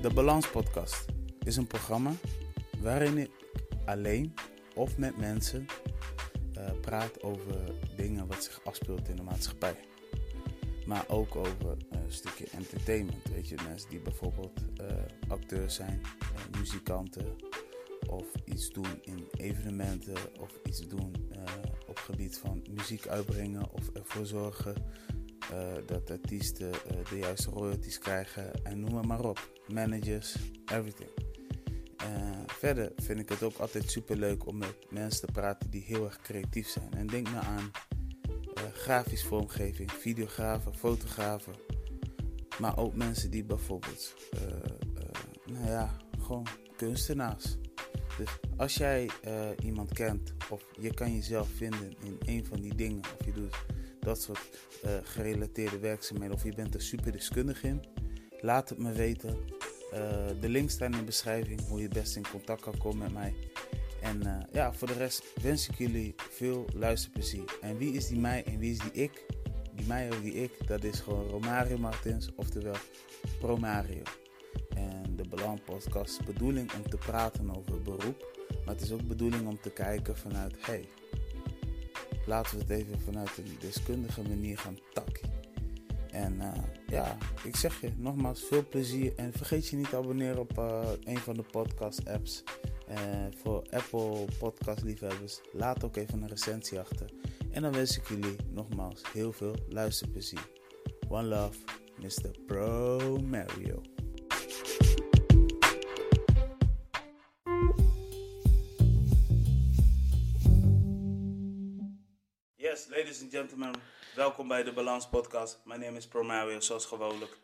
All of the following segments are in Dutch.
De Balans Podcast is een programma waarin ik alleen of met mensen uh, praat over dingen wat zich afspeelt in de maatschappij. Maar ook over een stukje entertainment. Weet je, mensen die bijvoorbeeld uh, acteurs zijn, muzikanten of iets doen in evenementen of iets doen op gebied van muziek uitbrengen of ervoor zorgen dat artiesten de juiste royalties krijgen en noem maar, maar op. Managers, everything. verder vind ik het ook altijd super leuk om met mensen te praten die heel erg creatief zijn. En denk nou aan grafisch vormgeving, videografen, fotografen. Maar ook mensen die bijvoorbeeld, nou ja, gewoon kunstenaars. Dus als jij iemand kent of je kan jezelf vinden in een van die dingen, of je doet dat soort gerelateerde werkzaamheden, of je bent er super deskundig in, laat het me weten. de links staan in de beschrijving hoe je best in contact kan komen met mij. En uh, ja, voor de rest wens ik jullie veel luisterplezier. En wie is die mij en wie is die ik? Die mij of die ik, dat is gewoon Romario Martins, oftewel Promario. En de Belang Podcast is bedoeling om te praten over beroep. Maar het is ook bedoeling om te kijken vanuit, hey, laten we het even vanuit een deskundige manier gaan takken. En uh, ja, ik zeg je nogmaals veel plezier. En vergeet je niet te abonneren op uh, een van de podcast apps. Uh, voor Apple podcast liefhebbers, laat ook even een recensie achter. En dan wens ik jullie nogmaals heel veel luisterplezier. One love, Mr. Pro Mario. Ladies and gentlemen, welkom bij de Balans Podcast. Mijn naam is Pro Mario, zoals gewoonlijk.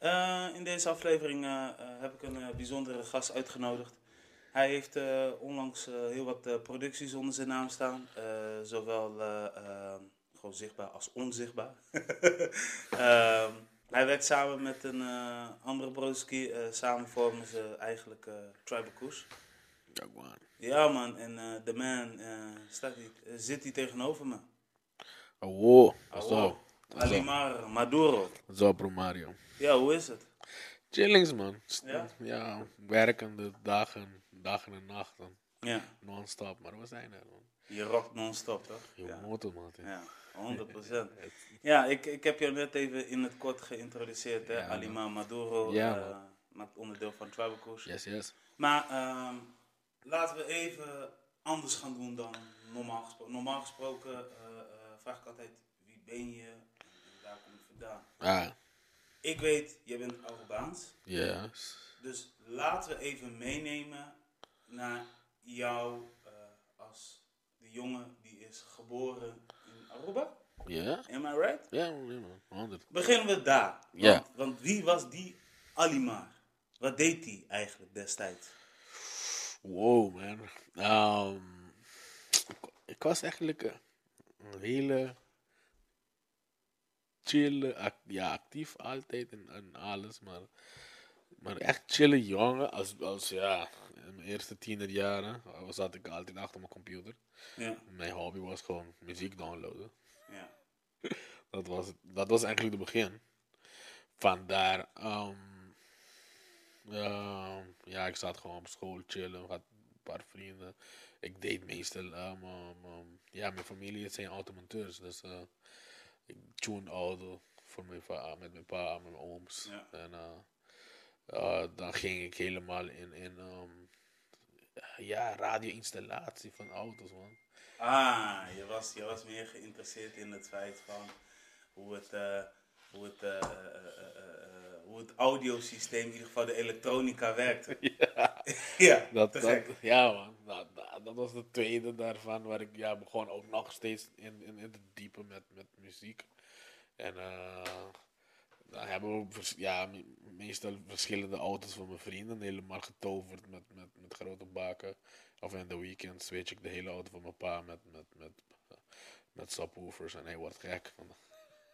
Uh, in deze aflevering uh, heb ik een bijzondere gast uitgenodigd. Hij heeft uh, onlangs heel wat producties onder zijn naam staan. zowel gewoon zichtbaar als onzichtbaar. Ehm, hij werkt samen met een andere broski. samen vormen ze eigenlijk Tribal Koes. Ja man, en de man staat hier, zit hier tegenover me. Oh, wow. Zo. Alimar Maduro. Zo, bro Mario. Ja, hoe is het? Chillings man. Ja? ja, werkende dagen dagen en nachten. Ja. Non-stop, maar we zijn er man. Je rockt non-stop toch? Je ja. motor man. Ja, 100%. ja, ik, ik heb je net even in het kort geïntroduceerd, hè? Ja, Alima Maduro, ja, uh, maakt onderdeel van Tribal Coach. Yes, yes. Maar um, laten we even anders gaan doen dan normaal gesproken. Normaal gesproken uh, uh, vraag ik altijd, wie ben je en waar kom je vandaan? Ah. Ik weet, je bent Arubaans. Yes. Dus laten we even meenemen naar jou uh, als de jongen die is geboren in Aruba. Ja. Yeah. Am I right? Ja, yeah, man. 100. Beginnen we daar. Ja. Yeah. Want, want, wie was die Alimar? Wat deed hij eigenlijk destijds? Wow, man. Um, ik was eigenlijk een hele chill, act, ja, actief altijd en, en alles, maar maar echt chille jongen, als, als ja, in mijn eerste tienerjaren zat ik altijd achter mijn computer. Ja. Mijn hobby was gewoon muziek downloaden. Ja. dat, was, dat was eigenlijk het begin. Vandaar, um, uh, ja, ik zat gewoon op school chillen, had een paar vrienden. Ik deed meestal, um, um, ja, mijn familie zijn automonteurs, dus uh, ik tune auto voor mijn va met mijn pa en mijn ooms. Ja. En, uh, uh, dan ging ik helemaal in, in um, ja, radio-installatie van auto's, man. Ah, je was, je was meer geïnteresseerd in het feit van hoe het, hoe het, hoe het audiosysteem, in ieder geval de elektronica werkte. Ja, ja, dat, dat, ja man. Dat, was de tweede daarvan, waar ik ja, begon ook nog steeds in, in, in te diepen met, met muziek. En dan hebben we ja, meestal verschillende auto's van mijn vrienden helemaal getoverd met, met, met grote baken. Of in de weekends weet ik de hele auto van mijn pa met, met, met, met subwoofers en hij wordt gek.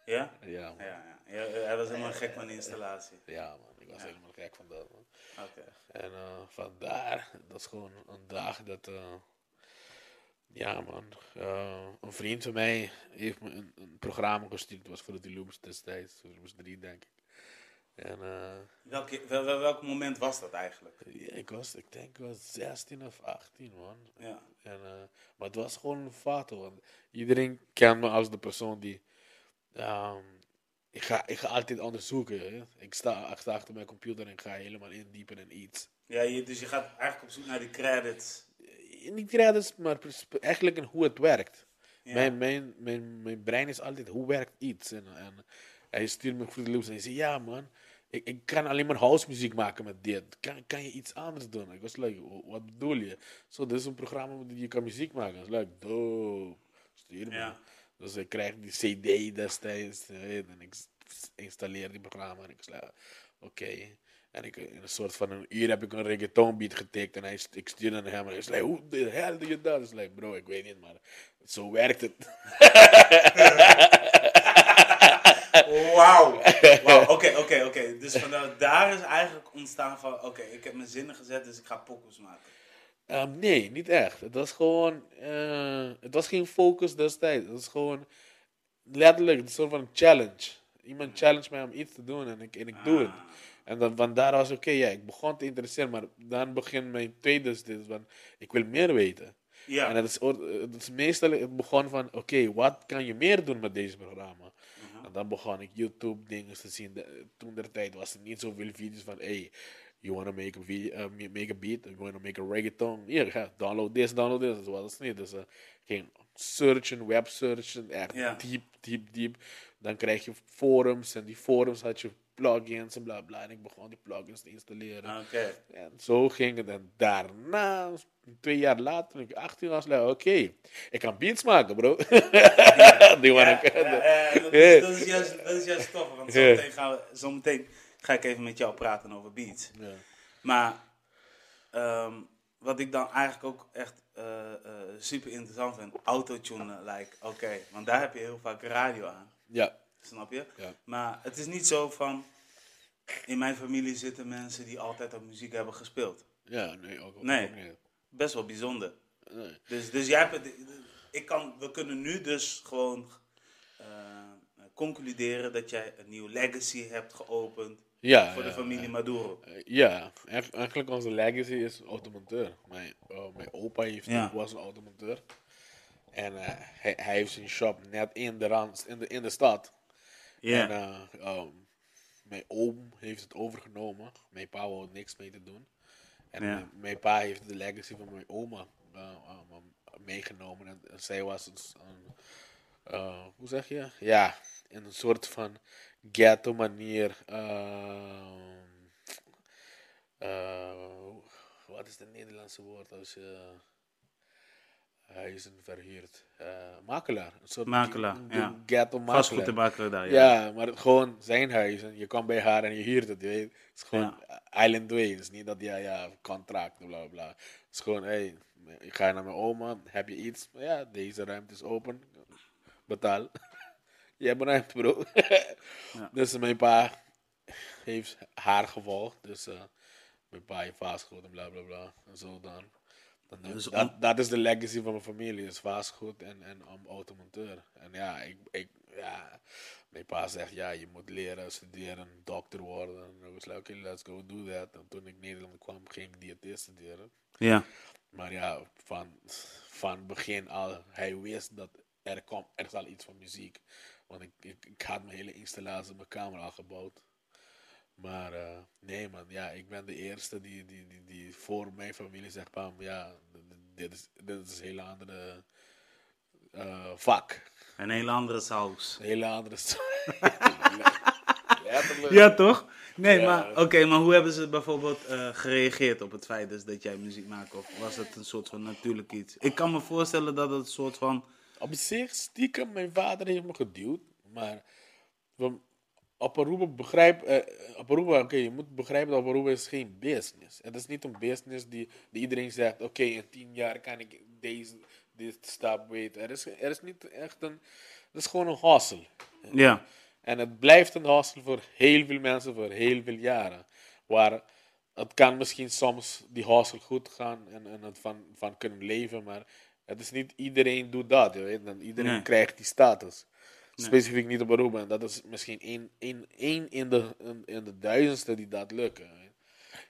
Ja? Ja, man. ja, ja. Hij was helemaal gek van de installatie. Ja man, ik was helemaal gek van dat man. Oké. En eh, vandaar, dat is gewoon een dag dat, eh, ja man, eh, een vriend van mij heeft me een, een programma gestuurd, het was voor de Loops destijds, Loops 3 denk ik. En eh, Welke, wel, wel- welk moment was dat eigenlijk? ja, ik was, ik denk, ik was 16 of 18, man. Ja. En, eh, maar het was gewoon een foto. Want iedereen kent me als de persoon die. Ehm, ik, ga, ik ga altijd onderzoeken. Hè. Ik, sta, ik sta achter mijn computer en ga helemaal indiepen in iets. Ja, je, dus je gaat eigenlijk op zoek naar die credits. Eh, Niet credits, maar eigenlijk in hoe het werkt. Ja. Mijn, mijn, mijn, mijn brein is altijd hoe werkt iets. En, en hij stuurt me Fruity Loops en hij zegt: Ja, man. Ik, ik kan alleen maar house muziek maken met dit. Kan, kan je iets anders doen? Ik was like, "Wa- wat bedoel je? Zo, dit is een programma dat je kan muziek maken. Ik was like, dope. Stuur me. Ja. Dus ik krijg die CD destijds. En ik installeer die programma. En ik like, oké. En ik, in een soort van een uur heb ik een reggaeton beat getikt. En hij, ik stuurde naar hem. En hij is like, hoe de hell doe je dat? Ik was like, bro, ik weet niet, maar zo werkt het. Wauw. Wauw, Oké, oké, oké. Dus vanuit daar is eigenlijk ontstaan van... Oké, ik heb mijn zinnen gezet, dus ik ga pokus maken. Ehm, nee, niet echt. Het was gewoon. eh, het was geen focus destijds. Het was gewoon. Letterlijk, een soort van challenge. Iemand challenge mij om iets te doen en ik, en ik doe het. En dan, van daar was oké, ja, ik begon te interesseren, maar dan begint mijn tweede stil van. Ik wil meer weten. Ja. En het is, het is meestal het begon van, oké, wat kan je meer doen met deze programma? En dan begon ik YouTube dingen te zien. De- toen der tijd was er niet zoveel video's van, hey, you wanna make a, video, uh, ma- make a beat, you wanna make a reggaeton, hier, ga, download this, download this. Dat was het niet. Dus uh, ging searchen, web searchen, echt diep, diep, diep. Dan krijg je forums en die forums had je plugins en bla bla. En ik begon die plugins te installeren. Oké. En zo ging het. En daarna, twee jaar later, toen ik 18 was, oké, ik kan beats maken, bro. Die Ja, wanna- ja, ja, dat, is, dat, is juist, dat is juist tof. Want zometeen, gaan we, zometeen ga ik even met jou praten over beats. Ja. Maar ehm, wat ik dan eigenlijk ook echt eh, eh, super interessant vind, autotune, like, oké, want daar heb je heel vaak radio aan, ja, snap je? Ja. Maar het is niet zo van, in mijn familie zitten mensen die altijd op muziek hebben gespeeld. ja, nee, ook, ook Nee. Best wel bijzonder. Nee. Dus, dus jij hebt het, ik kan, we kunnen nu dus gewoon eh, concluderen dat jij een nieuw legacy hebt geopend Ja, voor de familie. Maduro. Eh, Ja, eigenlijk onze legacy is automonteur. Mijn, eh, mijn opa heeft, Ja. was een automonteur. En eh, hij, hij heeft zijn shop net in de, rand, in de, in de stad. Ja. En eh, ehm, mijn oom heeft het overgenomen. Mijn pa wou niks mee te doen. En mijn, mijn pa heeft de legacy van mijn oma meegenomen. En, en zij was een, een hoe zeg je? Ja, in een soort van ghetto manier. ehm, eh, wat is het Nederlandse woord als je huizen verhuurt? Eh, makelaar. Een soort Makelaar, ja. Ghetto makelaar. Daar, ja. Ja, maar gewoon zijn huis. En je komt bij haar en je huurt het. Je weet. Het is gewoon Island Way. Het is niet dat ja, ja, contract, bla bla. Het is gewoon, hé, hey, ik ga naar mijn oma. Heb je iets? Ja, deze ruimte is open. Betaal. Je een ruimte, bro. Dus mijn pa heeft haar gevolgd. Dus eh, mijn pa heeft vastgoed en bla bla bla. En zo dan. dan Dus dat, dat is de legacy van mijn familie. Is vastgoed en, en um, automonteur. En ja, ik, ik, ja, mijn pa zegt ja, je moet leren, studeren, dokter worden. En ik was like, oké, let's go do that. En toen ik Nederland kwam, ging ik diëtist studeren. Ja. Maar ja, van, van begin al, hij wist dat er, komt, er zal iets van muziek. Want ik, ik, ik had mijn hele installatie, mijn kamer al gebouwd. Maar eh, nee man, ja, ik ben de eerste die, die, die, die voor mijn familie zegt, pam, ja, dit is, dit is een hele andere eh, vak. Een hele andere saus. Een hele andere Letterlijk. Ja, toch? Nee, Ja. maar oké, maar hoe hebben ze bijvoorbeeld eh, gereageerd op het feit dus dat jij muziek maakt? Of was het een soort van natuurlijk iets? Ik kan me voorstellen dat het een soort van... Op zich, stiekem, mijn vader heeft me geduwd. Maar we- op Aruba begrijp... Aruba, oké, je moet begrijpen dat op Aruba is geen business. Het is niet een business die, die iedereen zegt... Oké, in tien jaar kan ik deze, dit stap weten. Er is, er is niet echt een... Het is gewoon een hustle. Ja. En het blijft een hustle voor heel veel mensen voor heel veel jaren. Waar het kan misschien soms die hustle goed gaan en, en het van, van kunnen leven, maar het is niet iedereen doet dat. Je weet, dan iedereen Nee. krijgt die status. Specifiek niet op Aruba. En dat is misschien één, één, één in, de, in, in de duizendste die dat lukken.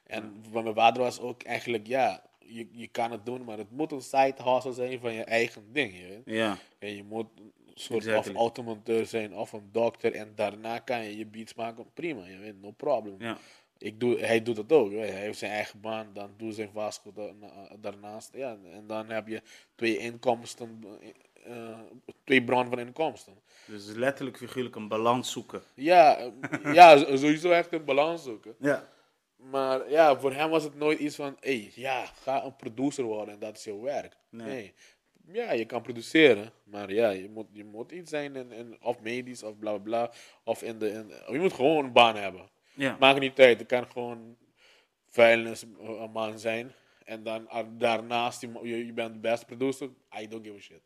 En van mijn vader was ook eigenlijk, ja, je, je kan het doen, maar het moet een side hustle zijn van je eigen ding. Je weet. Ja. En je moet een soort Exactly. of automonteur zijn of een dokter. En daarna kan je je beats maken. Prima, je weet, no problem. Ja. Ik doe, hij doet het ook. Hij heeft zijn eigen baan, dan doet zijn vastgoed daarna- daarnaast. Ja, en dan heb je twee inkomsten, eh, twee bronnen van inkomsten. Dus letterlijk figuurlijk een balans zoeken. Ja, ja, sowieso echt een balans zoeken. Ja. Maar ja, voor hem was het nooit iets van, hey, ja, ga een producer worden en dat is jouw werk. Nee. Nee. Ja, je kan produceren, maar ja, je moet, je moet iets zijn in, in of medisch of bla bla bla. Of in de, in, je moet gewoon een baan hebben. Ja. Maakt niet uit, het kan gewoon vuilnisman zijn. En dan ah, daarnaast, je, je, bent de beste producer, I don't give a shit.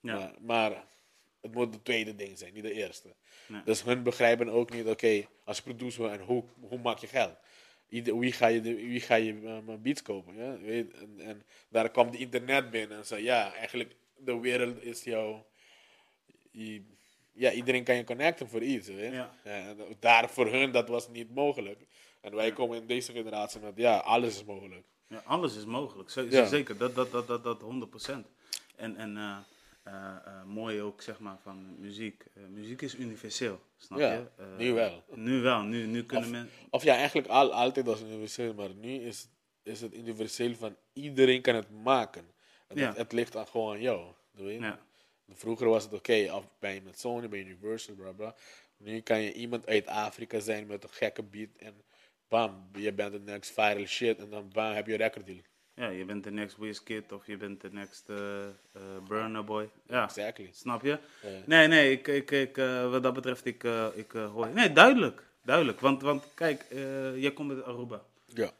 Ja. Maar, maar het moet het tweede ding zijn, niet de eerste. Dus hun begrijpen ook niet, oké, als producer, en hoe, hoe maak je geld? Ieder, wie ga je, de, wie ga je eh, beats kopen? Ja? Weet, en, en daar kwam de internet binnen en zei, ja, eigenlijk, de wereld is jouw... je- ja, iedereen kan je connecten voor iets. Weet? Ja. daar voor hun, dat was niet mogelijk. En wij komen in deze generatie met, ja, alles is mogelijk. Ja, alles is mogelijk. Z- Ja. Zeker, dat, dat, dat, dat, dat 100%. En, en eh, eh, eh, mooi ook, zeg maar, van muziek. Muziek is universeel, snap Ja, je? Nu wel. Nu wel, nu, nu kunnen mensen... Of ja, eigenlijk al, altijd was het universeel, maar nu is, is het universeel van iedereen kan het maken. Het, Ja. het, het ligt aan gewoon aan jou. weet je? Ja. Vroeger was het oké, of ben je met Sony, ben je Universal, bla bla. Nu kan je iemand uit Afrika zijn met een gekke beat en bam, je bent de next viral shit en dan bam, heb je een record deal. Ja, je bent de next Wizkid of je bent de next eh eh, Burna Boy. Ja, Exactly. snap je? Nee, nee, ik, ik, ik, eh, wat dat betreft, ik, ik hoor... Nee, duidelijk, duidelijk. Want, want kijk, jij komt uit Aruba. Ja.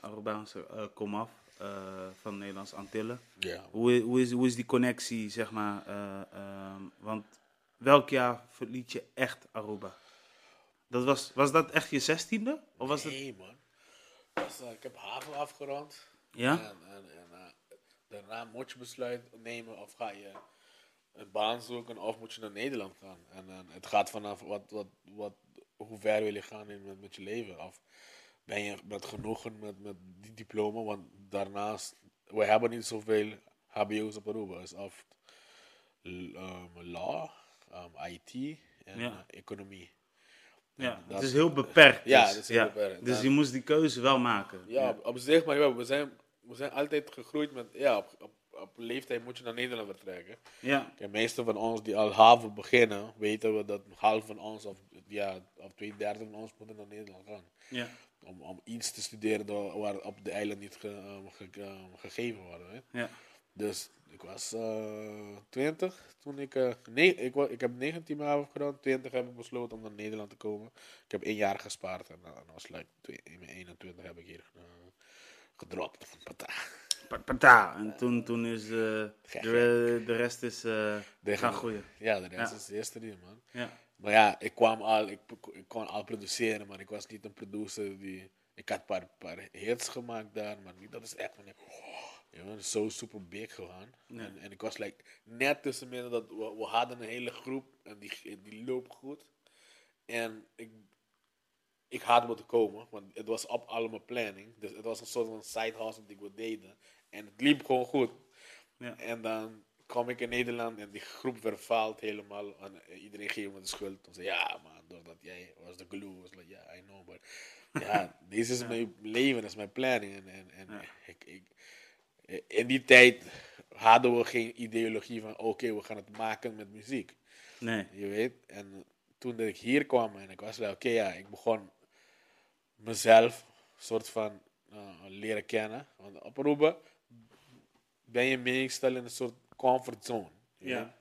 Arubaanse eh, komaf eh, van Nederlands Antillen. Ja. Hoe, hoe, is, hoe is die connectie, zeg maar? eh, ehm, want welk jaar verliet je echt Aruba? Dat was, was dat echt je zestiende? Of was het... Nee man. Dus, eh, ik heb haven afgerond. Ja? En, en, en daarna moet je besluit nemen of ga je een baan zoeken of moet je naar Nederland gaan. En, en het gaat vanaf wat, wat, wat, hoe ver wil je gaan in, met, met je leven. Of ben je met genoegen met, met die diploma, want daarnaast, we hebben niet zoveel HBO's op Aruba. Dus of um, law, um, IT en Ja. eh, economie. Ja, En het dat- is heel beperkt. Ja, dus, het is heel beperkt. Dus je moest die keuze wel maken. Ja, op, op zich, maar ja, we, zijn, we zijn altijd gegroeid met, ja, op, op, op leeftijd moet je naar Nederland vertrekken. ja. De meeste van ons die al haven beginnen, weten we dat half van ons, of, ja, of twee derde van ons moeten naar Nederland gaan. ja. Om, om iets te studeren door, waar op de eiland niet ge- ge- um, gegeven worden. Hè. ja. Dus ik was eh 20 toen ik, eh, nee, ik, ik heb 19 jaar afgedaan, 20 heb ik besloten om naar Nederland te komen. Ik heb één jaar gespaard en dan was like, twee- in mijn 21 heb ik hier eh, gedropt. Pata. Pa- Pata. En toen, toen is eh, de, de, rest is eh, gaan groeien. Ja, de rest Ja. is de eerste die, man. Ja. Maar ja, ik kwam al, ik, ik kon al produceren, maar ik was niet een producer die... Ik had een paar, paar hits gemaakt daar, maar niet, dat is echt van... Ja, zo super big gegaan. Ja. En, en ik was like, net tussen midden dat we, we hadden een hele groep en die, die loopt goed. En ik, ik had moeten komen, want het was op allemaal planning. Dus het was een soort van side hustle die we deden. En het liep gewoon goed. Ja. En dan kwam ik in Nederland en die groep vervaalt helemaal. En iedereen geeft me de schuld. Dan zei ja man, doordat jij was de glue. Was like, ja, I know, but ja, deze is mijn leven, dat is mijn planning. En, en, en Ja. ik, ik, in die tijd hadden we geen ideologie van oké, we gaan het maken met muziek. Nee. Je weet, en toen dat ik hier kwam en ik was like, oké, ja, ik begon mezelf soort van eh, leren kennen. Want op Aruba ben je meestal in een soort comfortzone. Je, Ja.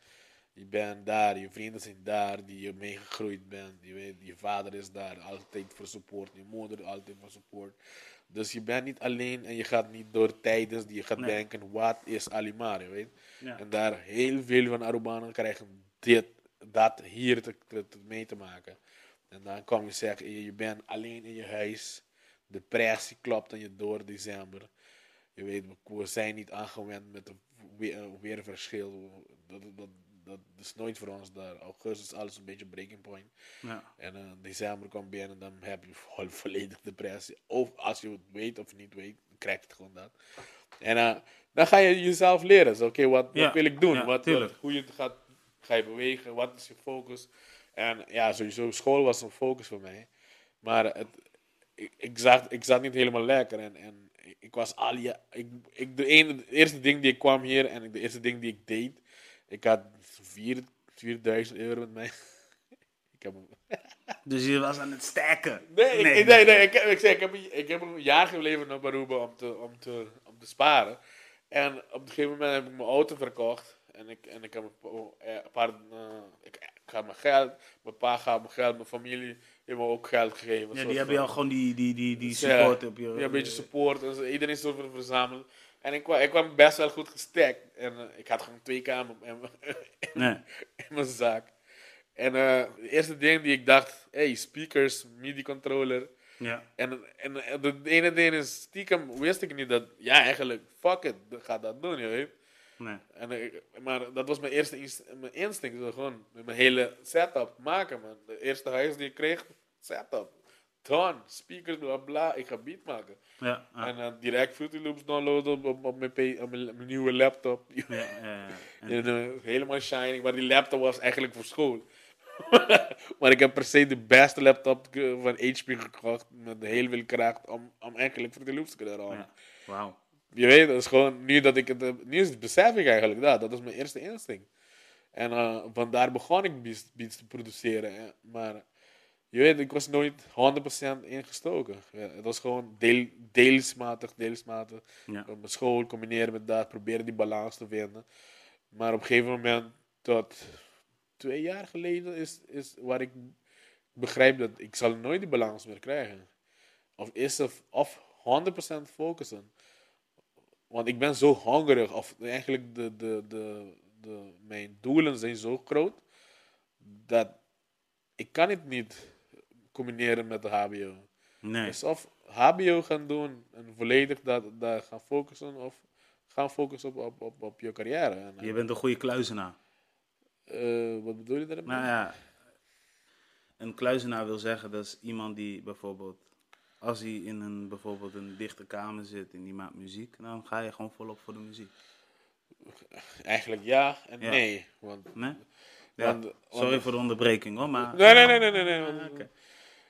je bent daar, je vrienden zijn daar, die je meegegroeid bent. Je weet, je vader is daar altijd voor support, je moeder altijd voor support. Dus je bent niet alleen en je gaat niet door tijdens die je gaat Nee. denken, wat is Alimar, je weet. Ja. En daar heel veel van Arubanen krijgen dit, dat hier te, te- te- mee te maken. En dan kom je zeggen, je, je bent alleen in je huis. De prijs die klopt aan je door december. Je weet, we, zijn niet aangewend met een we- een weerverschil. Dat, dat, dat is nooit voor ons daar. Augustus is alles een beetje breaking point. Ja. En eh, december komt binnen en dan heb je vo- volledig depressie. Of als je het weet of niet weet, krijg je het gewoon dat. En eh, dan ga je jezelf leren. Oké, wat, Ja, wat wil ik doen? ja, wat, hoe je het gaat, ga je bewegen? Wat is je focus? En ja, sowieso, school was een focus voor mij. Maar het, ik, ik, zat, ik zat niet helemaal lekker. En, en ik was al ik, ik, de, ene, de eerste ding die ik kwam hier en de eerste ding die ik deed, ik had 4 4000 euro met mij. ik heb Dus je was aan het stacken. Nee, ik, nee, nee, ik, heb, ik, zei, ik, heb, een- ik heb een jaar geleverd naar Baruba om te, om, te, om te sparen. En op een gegeven moment heb ik mijn auto verkocht. En ik, en ik heb een eh, paar. eh, ik, ik ga mijn geld, mijn pa gaat mijn geld, mijn familie heeft me ook geld gegeven. Ja, die hebben jou gewoon die, die, die, die Ja, support op je... Ja, een beetje support. Iedereen soort van verzameld. En ik kwam, ik kwam best wel goed gestekt. En eh, ik had gewoon twee kamer in, mijn- Nee. in mijn zaak. En eh, de eerste ding die ik dacht, hey, speakers, MIDI-controller. Ja. En, en, en de ene ding is, stiekem wist ik niet dat, ja eigenlijk, fuck it, ga dat doen, je weet. Nee. En, ik- maar dat was mijn eerste inst- mijn instinct, gewoon mijn hele setup maken, man. De eerste huis die ik kreeg, setup. Done, speakers, bla bla, ik ga beat maken. Ja. ja. En dan direct Fruity Loops downloaden op, op, op mijn, op mijn, mijn nieuwe laptop. Ja, ja. En- eh, helemaal shining, maar die laptop was eigenlijk voor school. maar ik heb per se de beste laptop van HP gekocht met heel veel kracht om, om eigenlijk de loops te kunnen ja. Wauw. Je weet, dat is gewoon, nu dat ik het heb, nu is- besef ik eigenlijk dat. Dat is mijn eerste instinct. En eh vandaar begon ik beats, beats te produceren. hè. Maar je weet, ik was nooit 100% ingestoken. Ja, het was gewoon deel, deelsmatig, deelsmatig. Ja. Op mijn school combineren met dat, proberen die balans te vinden. Maar op een gegeven moment, tot twee jaar geleden, is, is waar ik begrijp dat ik zal nooit die balans meer krijgen. Of is of, of 100% focussen. Want ik ben zo hongerig, of eigenlijk de, de, de, de, mijn doelen zijn zo groot, dat ik kan het niet combineren met de HBO. Nee. Dus of HBO gaan doen en volledig dat, daar gaan focussen, of gaan focussen op, op, op, op je carrière. En, Je bent een goede kluizenaar. eh, wat bedoel je daarmee? Nou ja, een kluizenaar wil zeggen dat is iemand die bijvoorbeeld, als hij in een, bijvoorbeeld een dichte kamer zit en die maakt muziek, dan ga je gewoon volop voor de muziek. Eigenlijk ja en Ja. nee. Want, Nee? Ja, want- sorry want- voor de onderbreking hoor, maar... Nee, nee, nee, nee, nee. nee, Ah.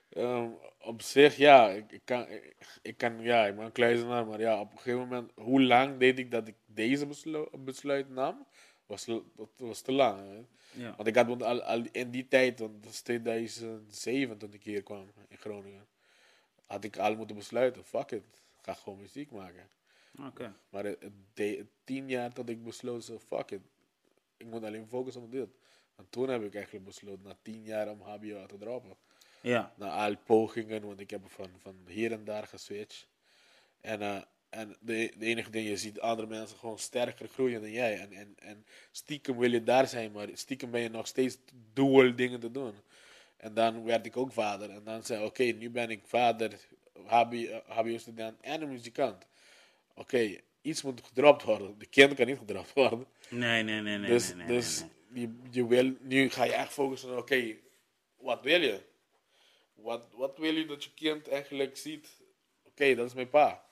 Ehm, op zich, ja, ik, ik kan, ik, ik kan, ja, ik ben een kluizenaar, maar ja, op een gegeven moment, hoe lang deed ik dat ik deze beslu- besluit nam, was, dat was te lang. hè. Ja. Want ik had al, al in die tijd, want dat is 2007 toen ik hier kwam in Groningen, had ik al moeten besluiten, fuck it, ik ga gewoon muziek maken. Oké. Maar het, het tien jaar dat ik besloot, zo, fuck it, ik moet alleen focussen op dit. En toen heb ik eigenlijk besloten, na tien jaar om HBO te droppen Ja. na al pogingen, want ik heb van, van hier en daar geswitcht. En, eh, en de, de enige ding, je ziet andere mensen gewoon sterker groeien dan jij. En, en, en stiekem wil je daar zijn, maar stiekem ben je nog steeds dual dingen te doen. En dan werd ik ook vader. En dan zei ik, oké, nu ben ik vader, HBO-student en een muzikant. Oké, iets moet gedropt worden. De kind kan niet gedropt worden. Nee, nee, nee, nee. dus nee, nee, dus nee, Je, je wil, nu ga je echt focussen op, oké, wat wil je? Wat, wat wil je dat je kind eigenlijk ziet? Oké, dat is mijn pa.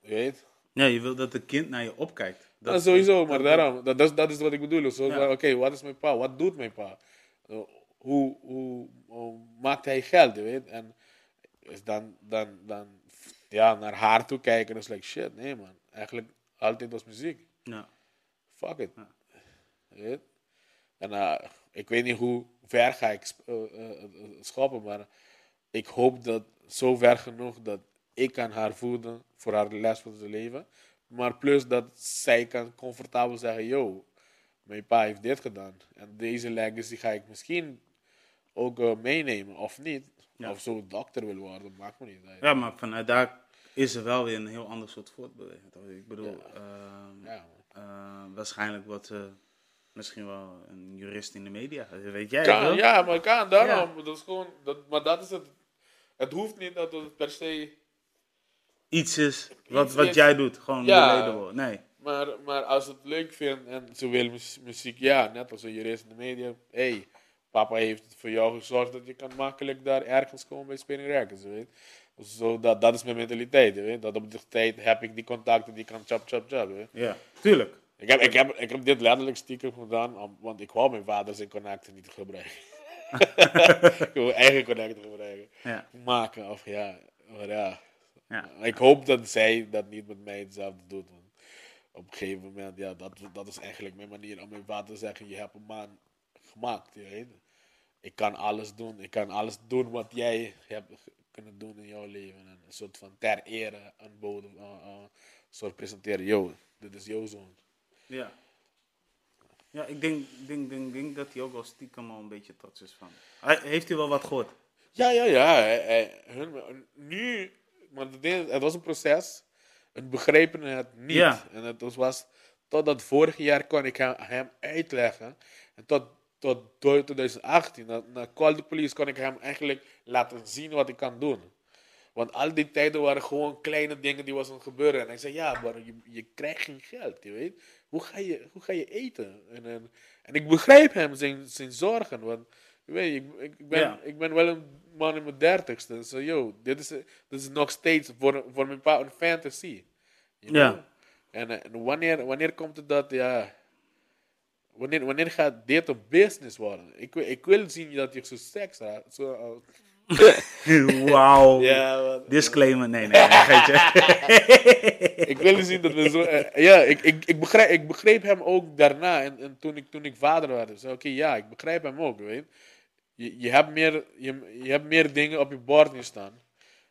Je weet? Ja, je wil dat het kind naar je opkijkt. Dat, sowieso, maar daarom, dat, dat, is, dat is wat ik bedoel. Zo, Ja. Oké, wat is mijn pa? Wat doet mijn pa? Uh, hoe, hoe, hoe maakt hij geld, je weet? En is dan, dan, dan ja, naar haar toe kijken, is like, shit, nee man. Eigenlijk altijd was muziek. Ja. Fuck it. Ja. Je weet? En eh, ik weet niet hoe ver ga ik eh, eh, schoppen, maar ik hoop dat zo ver genoeg dat ik kan haar voeden voor haar de les van zijn leven. Maar plus dat zij kan comfortabel zeggen, yo, mijn pa heeft dit gedaan. En deze legacy ga ik misschien ook eh, meenemen, of niet. Ja. Of zo dokter wil worden, maakt me niet uit. ja, maar vanuit daar is er wel weer een heel ander soort voortbeweging. Ik bedoel, ehm, Ja, man. eh, waarschijnlijk wordt ze misschien wel een jurist in de media. Dat weet jij Kan, wel. ja, maar kan, daarom. Dat is gewoon, dat, maar dat is het. Het hoeft niet dat het per se Iets is wat, Iets wat is- jij doet. Gewoon Ja. relatable. Nee. Maar, maar als ze het leuk vindt en ze wil muziek, ja, net als een jurist in de media. hey, papa heeft voor jou gezorgd dat je kan makkelijk daar ergens komen bij Spinning Records, weet. Zo, dat, dat is mijn mentaliteit, weet. Dat op die tijd heb ik die contacten die kan chop, chop, chop, weet. Ja, tuurlijk. Ik heb, ik, heb, ik heb dit letterlijk stiekem gedaan, om- want ik wou mijn vader zijn connecten niet gebruiken. ik wil eigen connecten gebruiken. Ja. Maken, of ja, maar ja. Ja. Ik hoop dat zij dat niet met mij hetzelfde doet. Want op een gegeven moment, ja, dat, dat is eigenlijk mijn manier om mijn vader te zeggen: Je hebt een man gemaakt. Je weet. Ik kan alles doen. Ik kan alles doen wat jij hebt kunnen doen in jouw leven. En een soort van ter ere aanboden. Uh, uh, een soort presenteren: Yo, dit is jouw zoon. Ja. Ja, ik denk, denk, denk, denk dat hij ook wel stiekem al een beetje trots is van. Heeft hij wel wat gehoord? Ja, ja, ja. hij- hij- hun- nu, maar het het was een proces. Hun begrepen het niet. Ja. En het was- was, totdat vorig jaar kon ik hem, hem uitleggen. En tot, tot 2018, na, na Call the Police, kon ik hem eigenlijk laten zien wat ik kan doen. Want al die tijden waren gewoon kleine dingen die was aan gebeuren. En hij zei, ja, maar je, je krijgt geen geld, je weet. Hoe ga je, hoe ga je eten? En, en, en ik begrijp hem, zijn, zijn zorgen. Want, je weet, ik, ik, ik ben, Ja. ik ben wel een man in mijn dertigste. Zo, yo, dit is, dit is nog steeds voor, voor mijn pa een fantasy. you Ja. En, en wanneer, wanneer komt het dat, ja... Wanneer, wanneer gaat dit een business worden? Ik, wil- ik wil zien dat je zo seks raakt. Zo, Wauw. ja, Disclaimer, nee, nee, nee ik wil zien dat we zo. eh, ja, ik, ik, ik, begrijp, ik begreep hem ook daarna. En, en toen, ik, toen ik vader werd. Zei, oké, ja, ik begrijp hem ook. Weet. Je, je, hebt meer, je, je hebt meer dingen op je bord nu staan.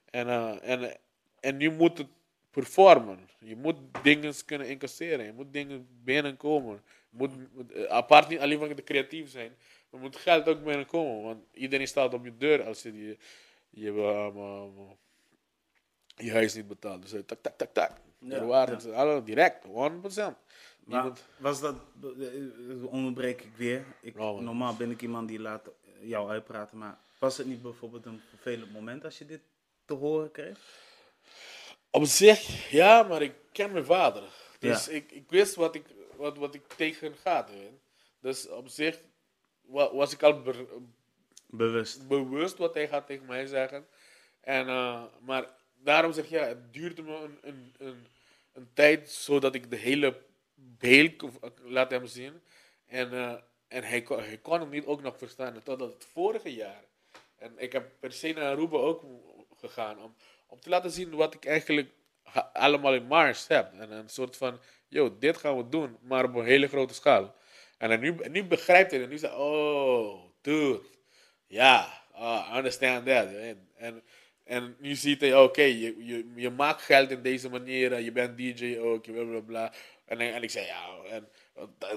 En, eh, en, en je moet het performen. Je moet dingen kunnen incasseren. Je moet dingen binnenkomen. Moet, moet, eh, apart niet alleen van de creatief zijn. Maar moet geld ook binnenkomen. Want iedereen staat op je deur als je je, je, um, um, je huis niet betaalt. Dus eh, tak, tak, tak, tak. Ja, Er waren ja. direct, 100%. Maar was dat, eh, onderbreek ik weer. Ik, normaal ben ik iemand die laat jou uitpraten, maar was het niet bijvoorbeeld een vervelend moment als je dit te horen kreeg? Op zich, ja, maar ik ken mijn vader. Dus Ja. ik, ik wist wat ik, wat, wat ik tegen ga. Weet. je. Dus op zich wa- was ik al Bewust. bewust wat hij gaat tegen mij zeggen. En, eh, maar daarom zeg je, ja, het duurde me een, een, een, een tijd zodat ik de hele beeld kon- laat hem zien. En, eh, en hij, kon, hij kon het niet ook nog verstaan. Totdat het vorige jaar. En ik heb per se naar Aruba ook gegaan om, om te laten zien wat ik eigenlijk allemaal in Mars heb. En een soort van, yo, dit gaan we doen, maar op een hele grote schaal. En nu, nu begrijpt hij. En nu zegt oh, dude, ja, ah, I understand that. En, en, nu ziet hij, oké, je, je, je maakt geld in deze manier, je bent DJ ook, bla bla bla. En, en ik zei, ja, en,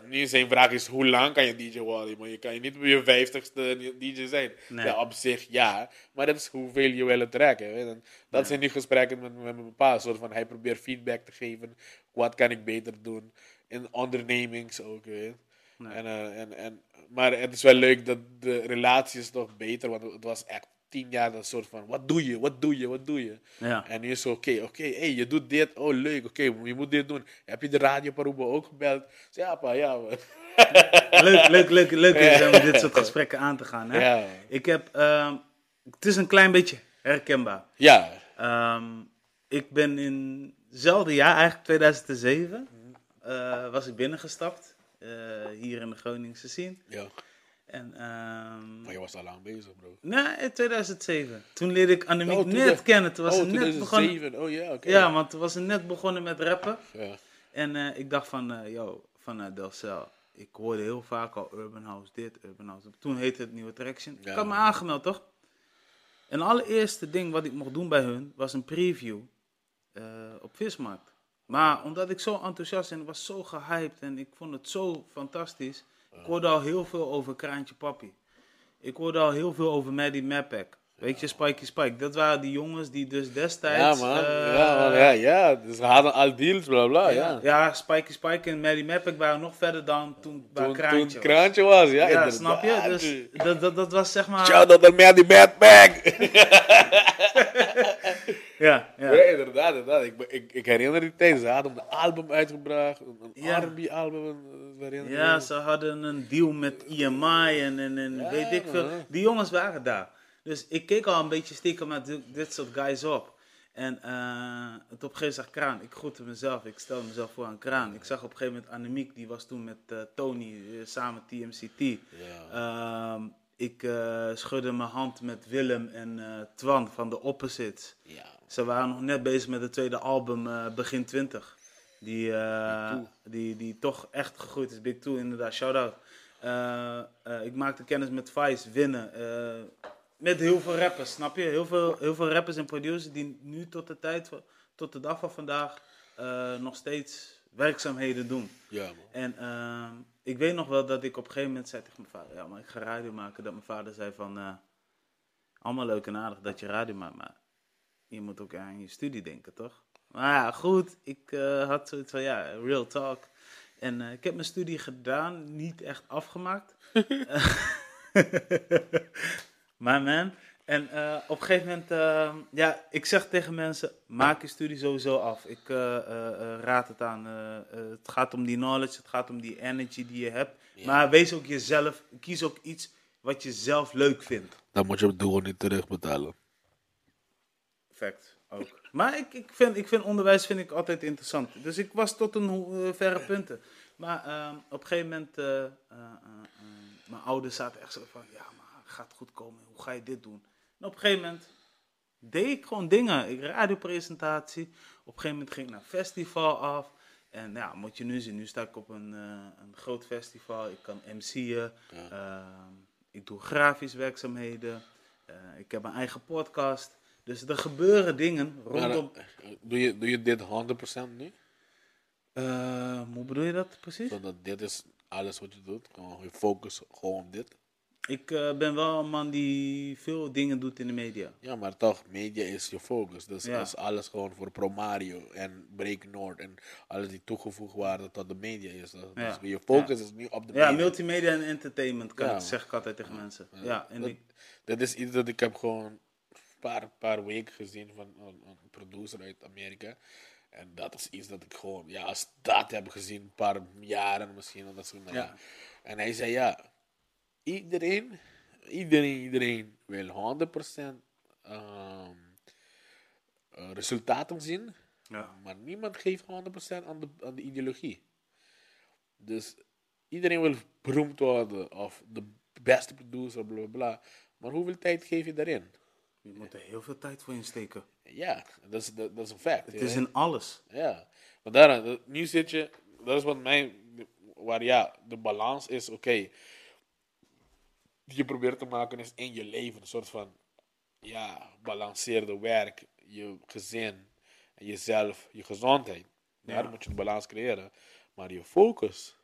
nu zijn vraag is, hoe lang kan je DJ worden? Maar je kan je niet op je vijftigste DJ zijn. Nee. Ja, op zich ja, maar dat is hoeveel je wil trekken. Weet je. En dat zijn die gesprekken met, met mijn pa, soort van, hij probeert feedback te geven, wat kan ik beter doen? In ondernemings ook, weet. Nee. En, eh, en, en, maar het is wel leuk dat de relatie is toch beter, want het was echt tien jaar dat soort van, wat doe je, wat doe je, wat doe je? Ja. En nu is oké, oké, hey, je doet dit, oh leuk, oké, je moet dit doen. Heb je de radio Paruba ook gebeld? Zei, ja pa, ja man. Leuk, leuk, leuk, leuk is om dit soort gesprekken aan te gaan. Hè? Ja. Ik heb, ehm, het is een klein beetje herkenbaar. Ja, Ehm, ik ben in hetzelfde jaar, eigenlijk 2007, eh, was ik binnengestapt. eh, hier in de Groningse scene. ja. En, ehm Maar je was al lang bezig bro. nee, in 2007. Toen leerde ik Annemiek Oh, net de- kennen. Toen was oh, ze net begonnen. 2007, oh ja, oké. Ja, want toen was ze net begonnen met rappen. Ja. En eh, ik dacht van, eh yo, vanuit Delcel. Ik hoorde heel vaak al Urban House dit, Urban House. Toen heette het Nieuwe Traction. Ja. Ik had me aangemeld, toch? En het allereerste ding wat ik mocht doen bij hun was een preview eh, op Vismarkt. Maar omdat ik zo enthousiast en was zo gehyped en ik vond het zo fantastisch. Ik hoorde al heel veel over Kraantje Papi. Ik hoorde al heel veel over Maddie Mapak. Weet je, Spikey Spike. Dat waren die jongens die dus Ja destijds... man, eh, ja man, ja, ja. Dus we hadden al deals, bla bla, ja. ja, ja Spikey Spike en Maddie Mapak waren nog verder dan toen Toen, Kraantje toen het kraantje was, ja, Ja, snap je? Dus dat, dat, dat was zeg maar... Shout out aan Maddie Bag. Ja, ja. Ja, inderdaad, inderdaad. Ik, ik, ik herinner die tijd. Ze hadden een album uitgebracht, een, Ja. Herinner je Ja, me? ze hadden een deal met EMI en, en, en Ja, weet ik veel. Die jongens waren daar. Dus ik keek al een beetje stiekem met dit, soort guys op. En eh, het op een gegeven moment zag Kraan. Ik groette mezelf. Ik stelde mezelf voor aan Kraan. Ik zag op een gegeven moment Annemiek. Die was toen met eh, Tony eh, samen TMCT. Ja. Ehm, ik eh, schudde mijn hand met Willem en eh, Twan van de Opposites. ja. Ze waren nog net bezig met het tweede album, eh, begin 20. Die, die, die toch echt gegroeid is. Big Two, inderdaad. Shout-out. Ik maakte kennis met Vice, Winnen. met heel veel rappers, snap je? Heel veel, heel veel rappers en producers die nu tot de tijd, tot de dag van vandaag, nog steeds werkzaamheden doen. Ja, man. En ehm, ik weet nog wel dat ik op een gegeven moment zei tegen mijn vader, ja, maar ik ga radio maken. Dat mijn vader zei van, eh, allemaal leuk en aardig dat je radio maakt, maar je moet ook aan je studie denken, toch? Maar ja, goed, ik eh, had zoiets van, ja, real talk. En eh, ik heb mijn studie gedaan, niet echt afgemaakt. maar man, en eh, op een gegeven moment, eh, ja, ik zeg tegen mensen, maak je studie sowieso af. Ik eh, raad het aan. het gaat om die knowledge, het gaat om die energy die je hebt. Ja. Maar wees ook jezelf, kies ook iets wat je zelf leuk vindt. Dan moet je het doel niet terugbetalen. Fact, ook. Maar ik, ik, vind, ik vind onderwijs vind ik altijd interessant. Dus ik was tot een verre punten. Maar ehm, op een gegeven moment, mijn ouders zaten echt zo van, ja, maar gaat goed komen? Hoe ga je dit doen? En op een gegeven moment deed ik gewoon dingen. Ik radiopresentatie. Op een gegeven moment ging ik naar festival af. En ja, moet je nu zien, nu sta ik op een, eh, een groot festival. Ik kan MC'en. Ja. Ehm, ik doe grafisch werkzaamheden. Eh, ik heb mijn eigen podcast. Dus er gebeuren dingen rondom. eh, doe, je, doe je dit 100% nu? Hoe bedoel je dat precies? Zodat dit is alles wat je doet. Gewoon je focus gewoon op dit. Ik eh, ben wel een man die veel dingen doet in de media. Ja, maar toch, media is je focus. Dus Ja. als alles gewoon voor Promario en Break Noord en alles die toegevoegd waarde tot de media is. Dus Ja. je focus is nu op de Ja, media. multimedia en entertainment, kan Ja, ik, zeg ik altijd tegen mensen. Ja, Ja, en dat, ik, dat is iets dat ik heb gewoon een paar, paar weken gezien van een, een producer uit Amerika. En dat is iets dat ik gewoon, ja, als dat heb gezien, een paar jaren misschien. Dat soort, nou Ja. ja. En hij zei, ja, iedereen, iedereen, iedereen wil 100% ehm, eh, resultaten zien. ja. Maar niemand geeft 100% aan de, aan de ideologie. Dus iedereen wil beroemd worden of de beste producer, bla bla bla. Maar hoeveel tijd geef je daarin? Je moet er heel veel tijd voor insteken. Ja, dat is, dat, is een fact. Het is in alles. Ja, maar dat- nu zit je, dat is wat mij, waar ja, de balans is, oké, die je probeert te maken is in je leven, een soort van, ja, balanceerde werk, je gezin, en jezelf, je gezondheid. Daar Ja. moet je de balans creëren. Maar je focus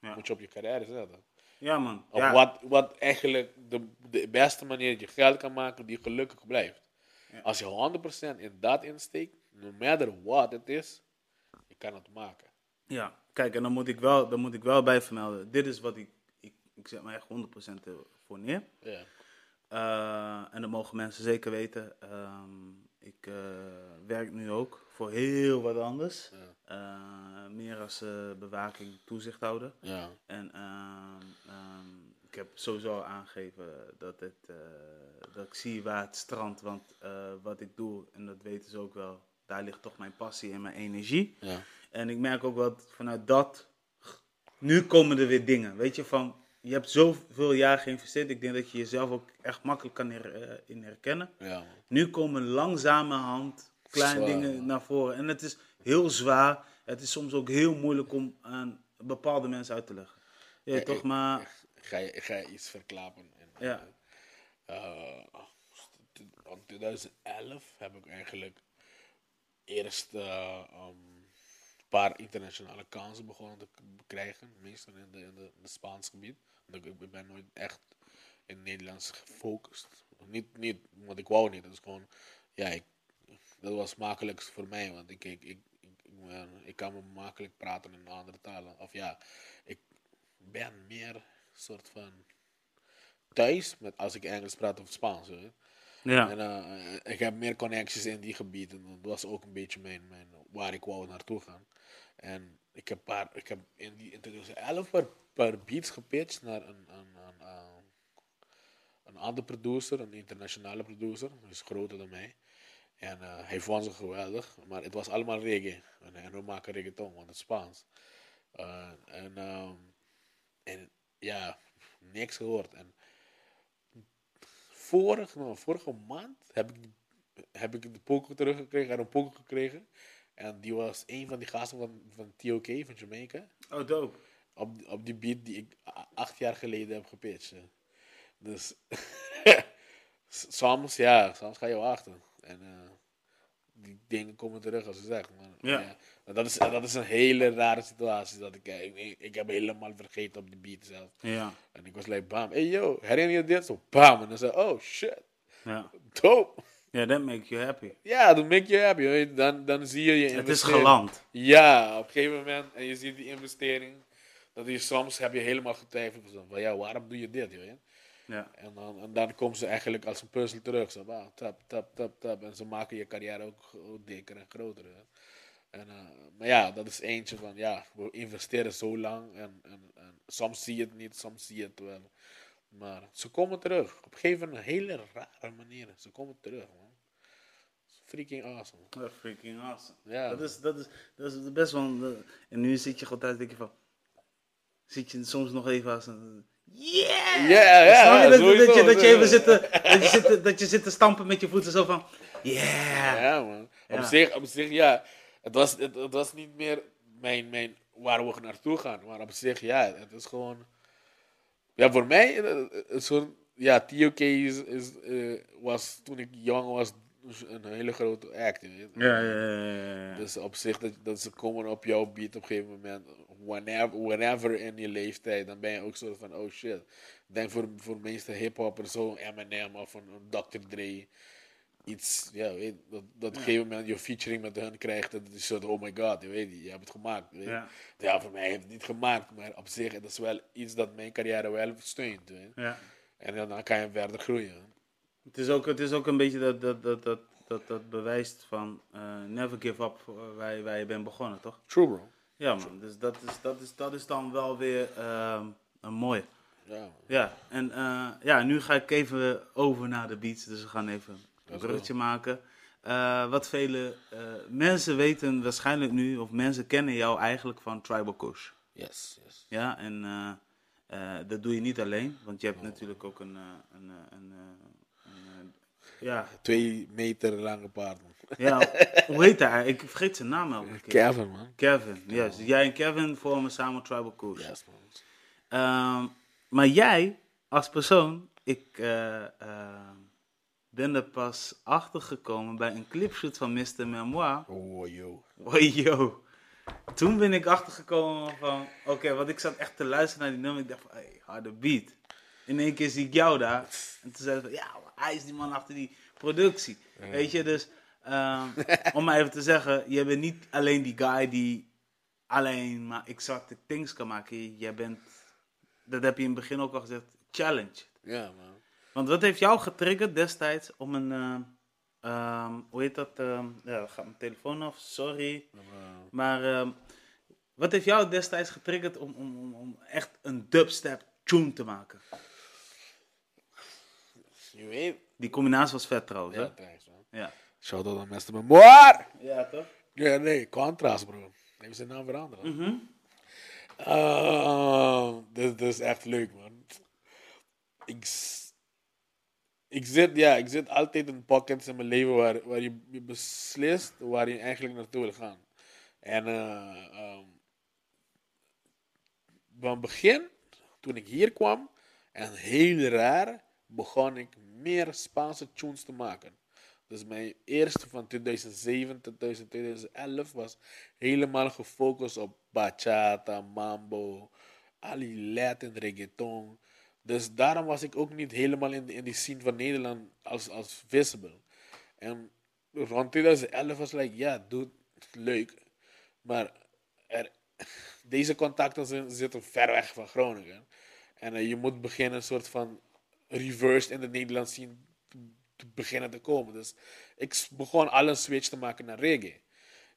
Ja. moet je op je carrière zetten. Ja, man. Op Ja. wat, wat eigenlijk de, de beste manier dat je geld kan maken die gelukkig blijft. Als je 100% in dat insteekt, no matter what het is, je kan het maken. Ja, kijk, en dan moet ik wel, dan moet ik wel bij vermelden. Dit is wat ik, ik, zet me echt 100% voor neer. Ja. Eh, en dat mogen mensen zeker weten. Ehm, ik eh, werk nu ook voor heel wat anders. Ja. Eh, meer als bewaking, toezichthouder. Ja. En ehm, ehm, ik heb sowieso aangegeven dat, het, dat ik zie waar het strandt. Want wat ik doe, en dat weten ze ook wel, daar ligt toch mijn passie en mijn energie. Ja. En ik merk ook wel vanuit dat, nu komen er weer dingen. Weet je, van je hebt zoveel jaar geïnvesteerd. Ik denk dat je jezelf ook echt makkelijk kan her- eh, in herkennen. Ja. Nu komen langzamerhand kleine Zwaar, dingen man. naar voren. En het is heel zwaar. Het is soms ook heel moeilijk om aan bepaalde mensen uit te leggen. Ja, toch, ik- maar... Ik ga, je- ga je iets verklappen. En, Ja. eh, in 2011 heb ik eigenlijk eerst eh, um, een paar internationale kansen begonnen te krijgen. Meestal in de, in de, het Spaans gebied. Want ik, ben nooit echt in het Nederlands gefocust. Niet, niet, want ik wou niet. Dat is gewoon, ja, ik, dat was makkelijkst voor mij. Want ik, ik, ik, ik, ik, kan me makkelijk praten in andere talen. Of ja, ik ben meer soort van thuis met als ik Engels praat of Spaans. Ja. En eh, ik heb meer connecties in die gebieden. Dat was ook een beetje mijn, mijn, waar ik wou naartoe gaan. En ik heb, paar, ik heb in, die, in 2011 paar, paar beats gepitcht naar een, een, een, een, een andere producer, een internationale producer. Is groter dan mij. En eh, hij vond ze geweldig, maar het was allemaal reggae. En, en we maken reggaeton, want het is Spaans. Eh, en, ehm, en ja, niks gehoord. En vorige, nou, vorige maand heb ik, heb ik de poker teruggekregen, en een poker gekregen. En die was een van die gasten van, van TOK, van Jamaica. Oh, dope. Op, op die beat die ik acht jaar geleden heb gepitcht. Dus soms, ja, soms ga je wachten. En eh, die dingen komen terug als ze zeggen. Maar, Ja. dat, is, dat is een hele rare situatie. Dat ik, eh, ik, ik heb helemaal vergeten op die beat zelf. Ja. En ik was like, bam, hey yo, herinner je dit? Zo, bam. En dan zei oh shit, Ja. dope. Ja, that makes you happy. Ja, dat make you happy. je. Dan, dan zie je je Het is geland. Ja, op een gegeven moment. En je ziet die investering. Dat je soms heb je helemaal getwijfeld. Van, van, ja, waarom doe je dit? Joh, Ja. en, dan, en dan komen ze eigenlijk als een puzzel terug. Zo, tap, tap, tap, tap. En ze maken je carrière ook dikker en groter. hè. En, eh, maar ja, dat is eentje van, ja, we investeren zo lang. En, en, en soms zie je het niet, soms zie je het wel. Maar ze komen terug. Op een gegeven moment, een hele rare manier. Ze komen terug, man. Freaking awesome. Is freaking awesome. Ja. Dat is, dat is, dat is best wel... een- En nu zit je gewoon thuis en denk je van... Zit je soms nog even als een... Yeah! Ja, ja, dat, je, dat, je even zit te, dat, je zit dat je zit te stampen met je voeten zo van... Yeah! Ja, man. Op, Ja. zich, op zich, ja. Het was, het, het was niet meer mijn, mijn, waar we naartoe gaan. Maar op zich, ja. Het is gewoon... Ja, voor mij, eh, een soort... Ja, TOK is, is, eh, was toen ik jong was een hele grote act. weet. Ja, ja, ja, ja, ja. Dus op zich, dat, dat ze komen op jouw beat op een gegeven moment. Whenever, whenever in je leeftijd, dan ben je ook zo van, oh shit. Ik denk voor, voor de meeste hiphoppers zo'n Eminem of een, een Dr. Dre. Iets, ja, weet, dat, dat op een gegeven moment je featuring met hen krijgt. Dat is zo, oh my god, je weet, je hebt het gemaakt. Weet. Ja. Ja. voor mij heeft het niet gemaakt, maar op zich, dat is wel iets dat mijn carrière wel steunt. Weet. Ja. En dan, kan je verder groeien. Het is ook, het is ook een beetje dat, dat, dat, dat, dat, dat bewijst van eh, never give up waar, je- waar je bent begonnen, toch? True, bro. Ja man, dus dat is, dat is, dat is dan wel weer ehm, een mooie. Ja, man. Ja, en eh, ja, nu ga ik even over naar de beats, dus we gaan even een bruggetje maken. Eh, wat vele eh, mensen weten waarschijnlijk nu, of mensen kennen jou eigenlijk van Tribal Kush. Yes, yes. Ja, en eh, eh, dat doe je niet alleen, want je hebt natuurlijk ook een, een, een, eh, een, eh, ja, Twee meter lange paard, ja, hoe heet hij? Ik vergeet zijn naam elke keer. Kevin, man. Kevin, juist. Jij en Kevin vormen samen Tribal Kush. Yes, man. Ehm, maar jij, als persoon, ik eh, ben er pas achter gekomen bij een clipshoot van Mr. Memoir. Oh, yo. Yo. Toen ben ik achtergekomen van, oké, want ik zat echt te luisteren naar die nummer. Ik dacht van, hey, harde beat. In één keer zie ik jou daar. En toen zei ik van, ja, hij is die man achter die productie. Weet je, dus ehm, om maar even te zeggen, je bent niet alleen die guy die alleen maar exacte things kan maken. Jij bent, dat heb je in het begin ook al gezegd, challenge. Ja, man. Want wat heeft jou getriggerd destijds om een, ehm, ehm, hoe heet dat, ehm, ja, gaat mijn telefoon af, sorry. Maar ehm, wat heeft jou destijds getriggerd om, om, om, om echt een dubstep tune te maken? Je weet. Die combinatie was vet trouwens, Ja, hè? thanks, man. Ja. Shout out aan Mr. Memoir. Ja, toch? Ja, nee, Contrast, bro. Heeft zijn naam veranderd. Mhm. Ah, dit, dit is echt leuk, man. Ik, ik, zit, ja, ik zit altijd in pockets in mijn leven waar, waar je, beslist waar je eigenlijk naartoe wil gaan. En eh, ehm, van begin, toen ik hier kwam, en heel raar, begon ik meer Spaanse tunes te maken. Dus mijn eerste van 2007 tot 2011 was helemaal gefocust op bachata, mambo, al die Latin reggaeton. Dus daarom was ik ook niet helemaal in, de- in die scene van Nederland als, als visible. En rond 2011 was like, ja, dude, leuk. Maar er, deze contacten zitten ver weg van Groningen. En eh, je moet beginnen een soort van reversed in de Nederlandse scene te beginnen te komen. Dus ik begon al een switch te maken naar reggae.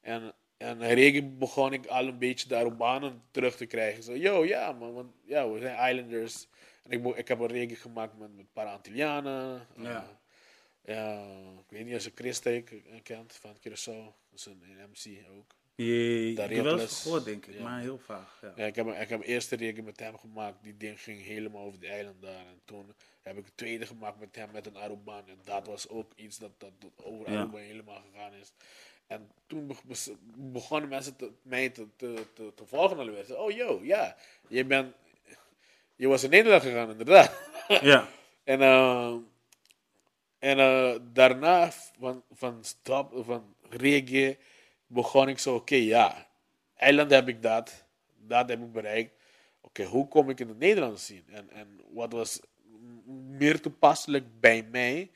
En, en reggae begon ik al een beetje de Arubanen terug te krijgen. Zo, yo, ja man, want ja, we zijn islanders. En ik, ik heb een reggae gemaakt met, met een paar Antillianen. Ja. Eh, ja, ik weet niet als je Chris Steek kent van Curaçao. Dat is een, een MC ook. Je, ik heb wel eens gehoord, denk ik, Ja. maar heel vaag. Ja. Ja, ik heb, ik heb eerst de reggae met hem gemaakt. Die ding ging helemaal over de eiland daar. En toen heb ik een tweede gemaakt met hem met een Aruban. En dat was ook iets dat, dat, dat over Ja. Aruba helemaal gegaan is. En toen be- begonnen mensen te, mij te, te, te, te volgen alweer. Oh, yo, ja, je bent... Je was in Nederland gegaan, inderdaad. ja. En, eh, en eh, daarna van, van stap, van reggae begon ik zo, oké, ja, eiland heb ik dat, dat heb ik bereikt. Oké, hoe kom ik in het Nederlands zien? En, en wat was meer toepasselijk bij mij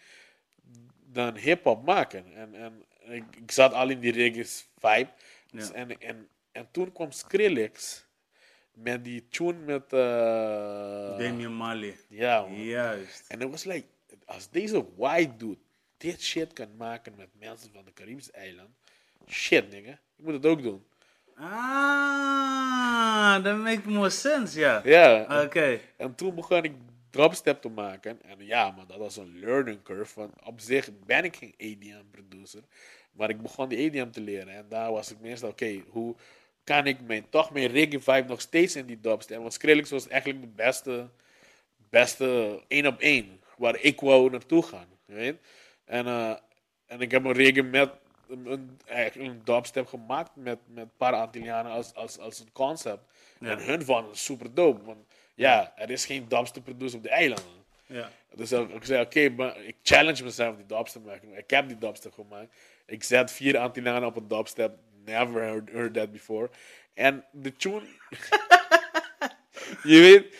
dan hip-hop maken? En, en ik, ik zat al in die reggae vibe. Dus Ja. en, en, en toen kwam Skrillex met die tune met. eh, Damian Marley. ja, man. Juist. En het was like, als deze white dude dit shit kan maken met mensen van de Caribische eiland, shit nigga, ik moet het ook doen. Ah, that makes more sense, ja. Ja, Oké. en toen begon ik dropstep te maken. En ja, maar dat was een learning curve. Want op zich ben ik geen EDM producer. Maar ik begon die EDM te leren. En daar was ik meestal, oké, hoe kan ik mijn, toch mijn reggae vibe nog steeds in die dubstep? Want Skrillex was eigenlijk de beste, beste één op één. Waar ik wou naartoe gaan. Weet? En, eh, en ik heb een reggae met een, een, eigenlijk een dubstep gemaakt met, met een paar Antillianen als, als, als een concept. Ja. En hun vonden het super dope. Want ja, er is geen dubstep producer op de eilanden. Ja. Dus ik zei, oké, maar ik challenge mezelf die dubstep te maken. Ik heb die dubstep gemaakt. Ik zet vier Antillianen op een dubstep. Never heard, heard that before. En de tune... je weet...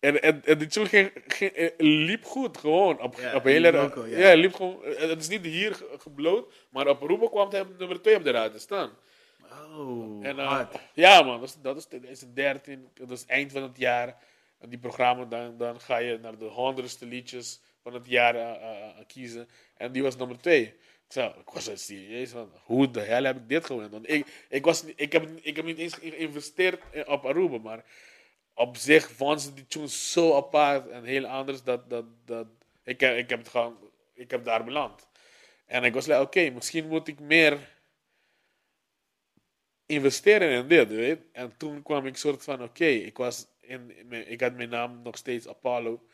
En, en, en de tune ging, ging, eh, liep goed, gewoon. Op, Ja, op hele, ja. ja. liep gewoon. eh, Het is niet hier ge- gebloot, maar op Aruba kwam op nummer 2 op de radio te staan. Oh, En, eh, ja, man, dat is, dat is 2013, dat is eind van het jaar. En die programma, dan, dan ga je naar de honderdste liedjes van het jaar eh, kiezen. En die was nummer 2. Zo, ik was zo serieus van, hoe de hel heb ik dit gewonnen? Want ik, ik, was, ik, heb, ik heb niet eens geïnvesteerd op Aruba, maar op zich vonden ze die tune zo apart en heel anders dat, dat, dat ik, heb- ik heb het gewoon, ik heb daar beland. En ik was like, oké, misschien moet ik meer investeren in dit, weet. En toen kwam ik soort van, oké, ik was ik had mijn naam nog steeds Apollo.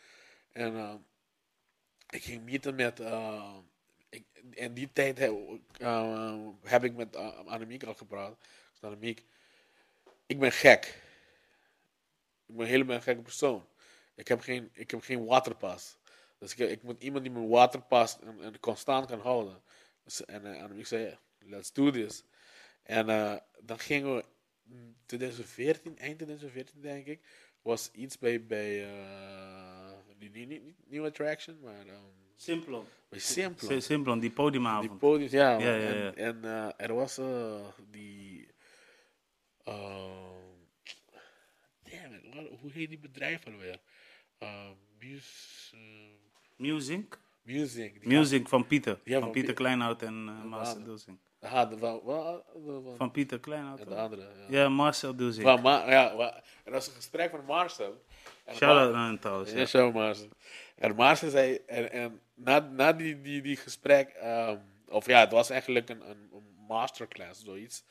En eh, ik ging meeten met, eh, ik, in die tijd heb, eh, heb ik met uh, Annemiek al gepraat. Zei, Annemiek, ik ben gek. Ik ben helemaal een gekke persoon. Ik heb geen, ik heb geen waterpas. Dus ik, ik moet iemand die mijn waterpas en, en constant kan houden. Dus, en uh, zei, let's do this. En eh, dan gingen we, mm, 2014, eind 2014 denk ik, was iets bij, bij niet, niet New Attraction, maar um, Simplon. bij Simplon. Simplon, die Die podiumavond. podiums, ja. Ja, ja, ja. En, en eh, er was eh, die. ehm, damn it, wat- hoe heet die bedrijf alweer? Uh, Muse, eh, Music. music. Die Music van Pieter. Ja, van van Pieter Piet- Kleinhout en uh, Marcel gaat- Ah, de, van, de, van, Van Pieter Kleinhout. en de andere. Ja. Ja, Marcel Dulsing. Van Ma- ja, wa- er was een gesprek met Marcel. En Shout-out aan trouwens. Ja, Marcel. En Marcel zei, en, en na, na die, die, die gesprek, ehm, of ja, het was eigenlijk een, een, een masterclass, zoiets.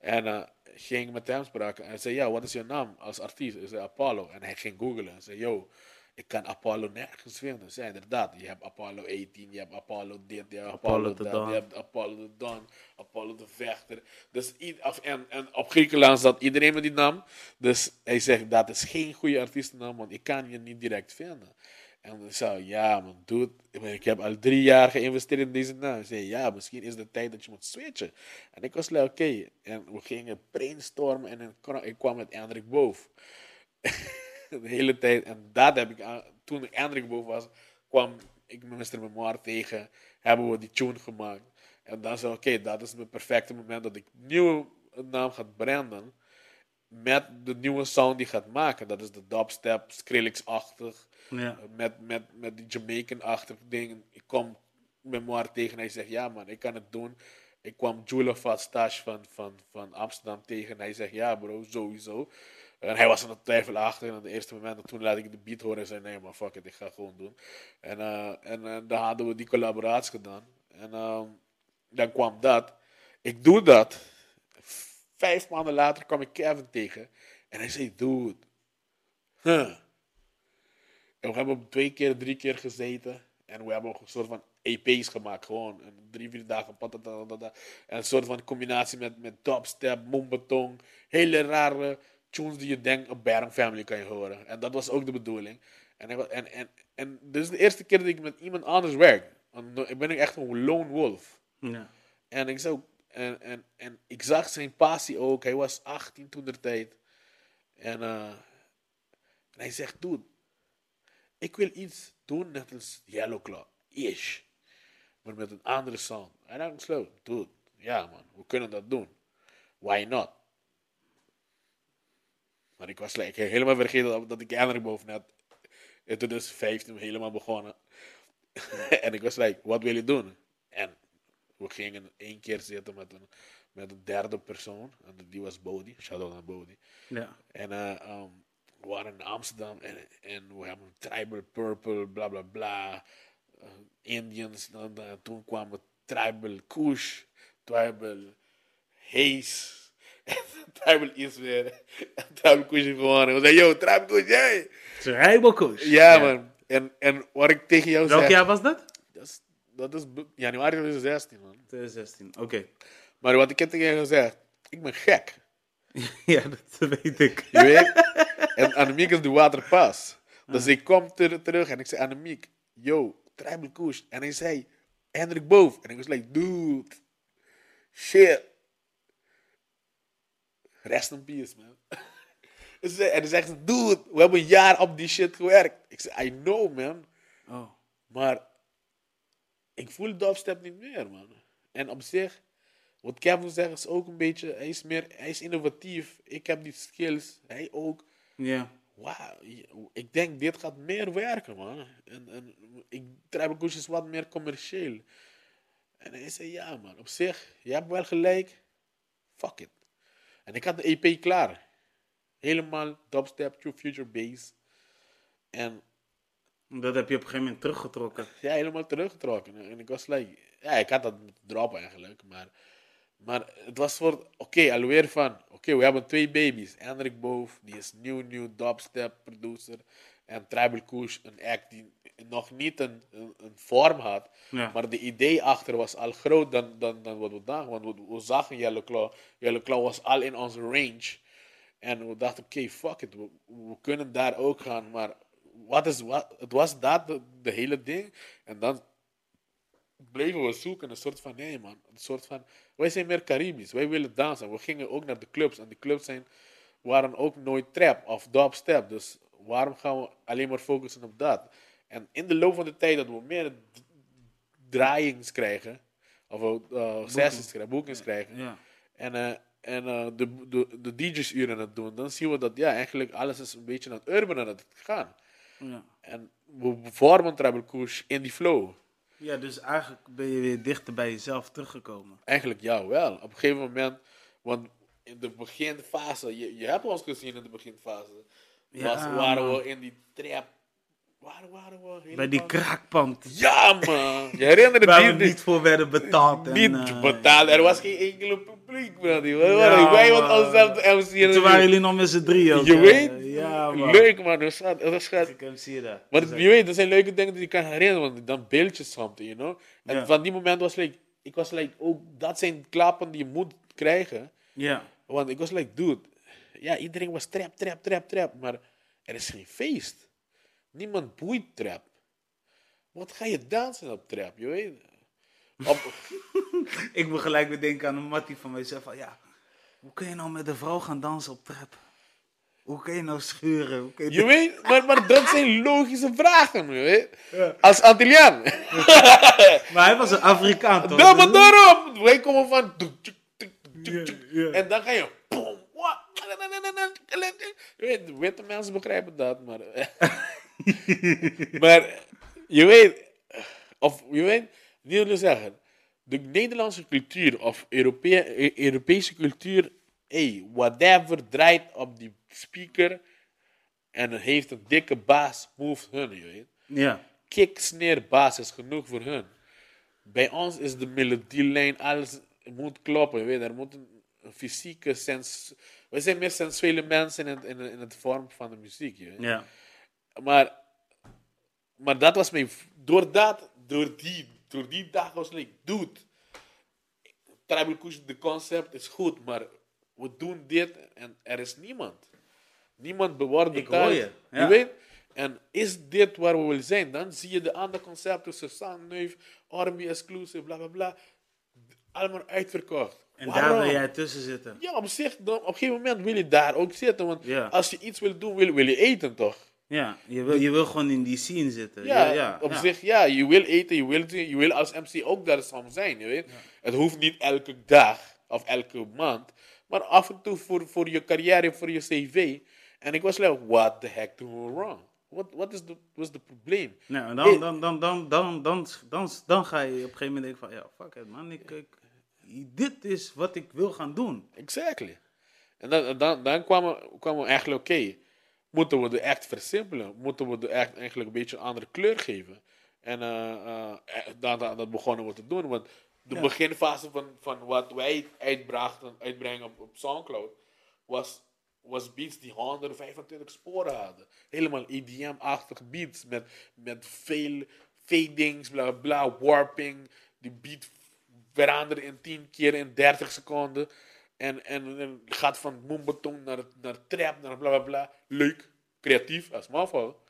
En eh, ging met hem spraken en zei, ja, wat is je naam als artiest? Ik zei, Apollo. En hij ging googlen en zei, yo, ik kan Apollo nergens vinden. Zei inderdaad, je hebt Apollo 18, je hebt Apollo dit, je hebt Apollo, dat, je hebt Apollo de Dawn, Apollo de Vechter. Dus, en, en op Griekenland zat iedereen met die naam. Dus hij zegt, dat is geen goede artiestennaam, want ik kan je niet direct vinden. En ik zei, ja man, dude, ik heb al drie jaar geïnvesteerd in deze naam. Hij zei, ja, misschien is het tijd dat je moet switchen. En ik was like, oké. En we gingen brainstormen en ik kwam met Hendrik Boof. de hele tijd. En dat heb ik, aan- toen ik Hendrik Boof was, kwam ik Mr. Memoir tegen. Hebben we die tune gemaakt. En dan zei ik, oké, dat is het perfecte moment dat ik een nieuwe naam ga branden. Met de nieuwe sound die gaat maken. Dat is de dubstep, Skrillex-achtig Ja. met, met, met die Jamaican-achtige dingen. Ik kom memoir tegen. Hij zegt, ja man, ik kan het doen. Ik kwam Jula Stage van, van, van Amsterdam tegen. Hij zegt, ja bro, sowieso. En hij was aan het twijfelen achter. En op het eerste moment, en toen laat ik de beat horen en zei, nee maar fuck it, ik ga gewoon doen. En, eh, en, en dan hadden we die collaboratie gedaan. En ehm, dan kwam dat. Ik doe dat. Vijf maanden later kwam ik Kevin tegen. En hij zei, dude. Huh. En we hebben twee keer, drie keer gezeten. En we hebben een soort van EP's gemaakt. Gewoon en drie, vier dagen. Patatata. En een soort van combinatie met, met dubstep, mombetong. Hele rare tunes die je denkt op Baron Family kan je horen. En dat was ook de bedoeling. En, ik, en, en, en dit is de eerste keer dat ik met iemand anders werk. Want ik ben echt een lone wolf. Ja. En ik, zou, en, en, en ik zag zijn passie ook. Hij was 18 toen der tijd. En, eh, en hij zegt, dude, ik wil iets doen net als Yellow Claw. Ish. Maar met een andere sound. En dan slow, dude, ja man, we kunnen dat doen. Why not? Maar ik was like, helemaal vergeten dat, dat ik eindelijk boven had. En toen is 15 helemaal begonnen. en ik was like, wat wil je doen? En we gingen één keer zitten met een, met een derde persoon. En die was Bodhi. Shout-out naar Bodhi. Ja. En eh, um, we waren in Amsterdam en, en we hebben Tribal Purple, bla bla bla. Uh, Indians. Dan, dan- toen kwamen Tribal Kush, Tribal Haze. En Tribal Israël. En Tribal Kush heeft gewonnen. We zeiden, yo, Tribal Kush, jij. Rijbokoes. Ja, man. En, en wat ik tegen jou Welk zeg. jaar was dat? Dat is, dat is januari 2016, man. 2016. Oké. Maar wat ik heb tegen jou gezegd. Ik ben gek. ja, dat weet ik. Je weet? En Annemiek is de waterpas. Dus ik kom ter- terug en ik zei, Annemiek, yo, Tribal Kush. En hij zei, Hendrik Boof. En ik was like, dude, shit. Rest in peace, man. En hij zegt, dude, we hebben een jaar op die shit gewerkt. Ik zei, I know, man. Oh. Maar ik voel dubstep niet meer, man. En op zich, wat Kevin zegt is ook een beetje, hij is, meer, hij is innovatief. Ik heb die skills, hij ook. Ja. Wauw, ik denk dit gaat meer werken, man. En, en ik Tribal is wat meer commercieel. En hij zei, ja, man, op zich, je hebt wel gelijk. Fuck it. En ik had de EP klaar. Helemaal dubstep, true future bass. En Dat heb je op een gegeven moment teruggetrokken. ja, helemaal teruggetrokken. En ik was like, ja, ik had dat moeten droppen eigenlijk, maar, maar het was voor, oké, alweer van, oké, we hebben twee baby's. Hendrik Boof, die is nieuw, nieuw dubstep producer. En Tribal Kush, een act die nog niet een, een, een vorm had. Ja. Maar de idee achter was al groot dan, dan, dan wat we dachten. Want we, we zagen Yellow Claw. Yellow Claw was al in onze range. En we dachten, oké, fuck it. We, we kunnen daar ook gaan. Maar wat is, wat, het was dat, de, de hele ding. En dan bleven we zoeken. Een soort van, nee man. Een soort van, wij zijn meer Caribisch. Wij willen dansen. We gingen ook naar de clubs. En de clubs zijn, waren ook nooit trap of dubstep. Dus waarom gaan we alleen maar focussen op dat? En in de loop van de tijd dat we meer draaiings krijgen. Of uh, sessies krijgen, boekings krijgen. Ja. En, eh, en eh, de, de, de DJ's uren het doen. Dan zien we dat ja, eigenlijk alles is een beetje naar het urban aan het gaan. Ja. En we vormen Kush in die flow. ja, dus eigenlijk ben je weer dichter bij jezelf teruggekomen. Eigenlijk ja, wel. Op een gegeven moment, want in de beginfase, je, je hebt ons gezien in de beginfase, Ja, was, waren man. we in die trap. Waar waren we? Bij die kraakpand. Ja man, je herinnert Waar die we niet voor werden betaald. En, Niet eh, betaald, er was geen enkele publiek man. Die- Ja, Wij man. waren onszelf de MC. en Toen waren jullie nog met z'n drieën ook. Je weet, Ja, man. leuk man, dat gaat, dat gaat, Ik heb- zie je dat. Maar je weet, dat zijn leuke dingen die je kan herinneren, want dan beeld je something, you know. En Ja. van die moment was like, ik was like, oh, dat zijn klappen die je moet krijgen. Ja. Want ik was like, dude, ja, iedereen was trap, trap, trap, trap, maar er is geen feest. Niemand boeit trap. Wat ga je dansen op trap, je weet? Op, Ik moet gelijk weer denken aan een mattie van mij. Zei van, ja, hoe kun je nou met een vrouw gaan dansen op trap? Hoe kun je nou schuren? Hoe kun je je weet, maar, maar dat zijn logische vragen, je weet? Ja. Als Antilliaan. Maar hij was een Afrikaan toch? Maar daarom. Wij komen van... En dan ga je... boom, witte mensen begrijpen dat, maar... maar je weet... Of je weet... Die wil zeggen, de Nederlandse cultuur of E- Europese cultuur, hey, whatever draait op die speaker en heeft een dikke baas, move hun, je weet. Ja. Kick, snare, baas is genoeg voor hun. Bij ons is de melodielijn, alles moet kloppen, je weet. Er moet een, een fysieke sens... We zijn meer sensuele mensen in het, in, in het vorm van de muziek, je weet. Ja. Maar, maar dat was mijn. Door dat, door die, door die dag was ik, dude. Tribal Kush, de concept is goed, maar we doen dit en er is niemand. Niemand bewaart de Ik taal. je, ja. weet? En is dit waar we willen zijn? Dan zie je de andere concepten, Susan Neuf, Army Exclusive, bla bla bla. Allemaal uitverkocht. En Waarom? daar wil jij tussen zitten. Ja, op zich, dan, op een gegeven moment wil je daar ook zitten. Want Ja. als je iets wil doen, wil, wil je eten toch? Ja, je wil, je wil gewoon in die scene zitten. Ja, Ja, op ja. zich, ja, je wil eten, je wil, je wil als MC ook daar soms zijn, je weet. Het hoeft niet elke dag of elke maand, maar af en toe voor, voor je carrière, voor je cv. En ik was like, what the heck do we wrong? What, what is the, was the probleem? Nou, dan, dan, dan, dan, dan, dan, dan, dan ga je op een gegeven moment denken van, ja, fuck it man, ik, ik, dit is wat ik wil gaan doen. Exactly. En dan, dan, dan kwamen, kwamen we eigenlijk, oké, moeten we de act versimpelen? Moeten we de act eigenlijk een beetje een andere kleur geven? En eh, eh, eh, dat, dat begonnen we te doen. Want de Ja. beginfase van, van wat wij uitbrachten, uitbrengen op, op Soundcloud, was, was beats die 125 sporen hadden. Helemaal EDM-achtige beats met, met veel fadings, bla bla, warping. Die beat veranderen in 10 keer in 30 seconden. En, en, en gaat van moombaton naar, naar trap, naar bla bla bla. Leuk, creatief als mafal.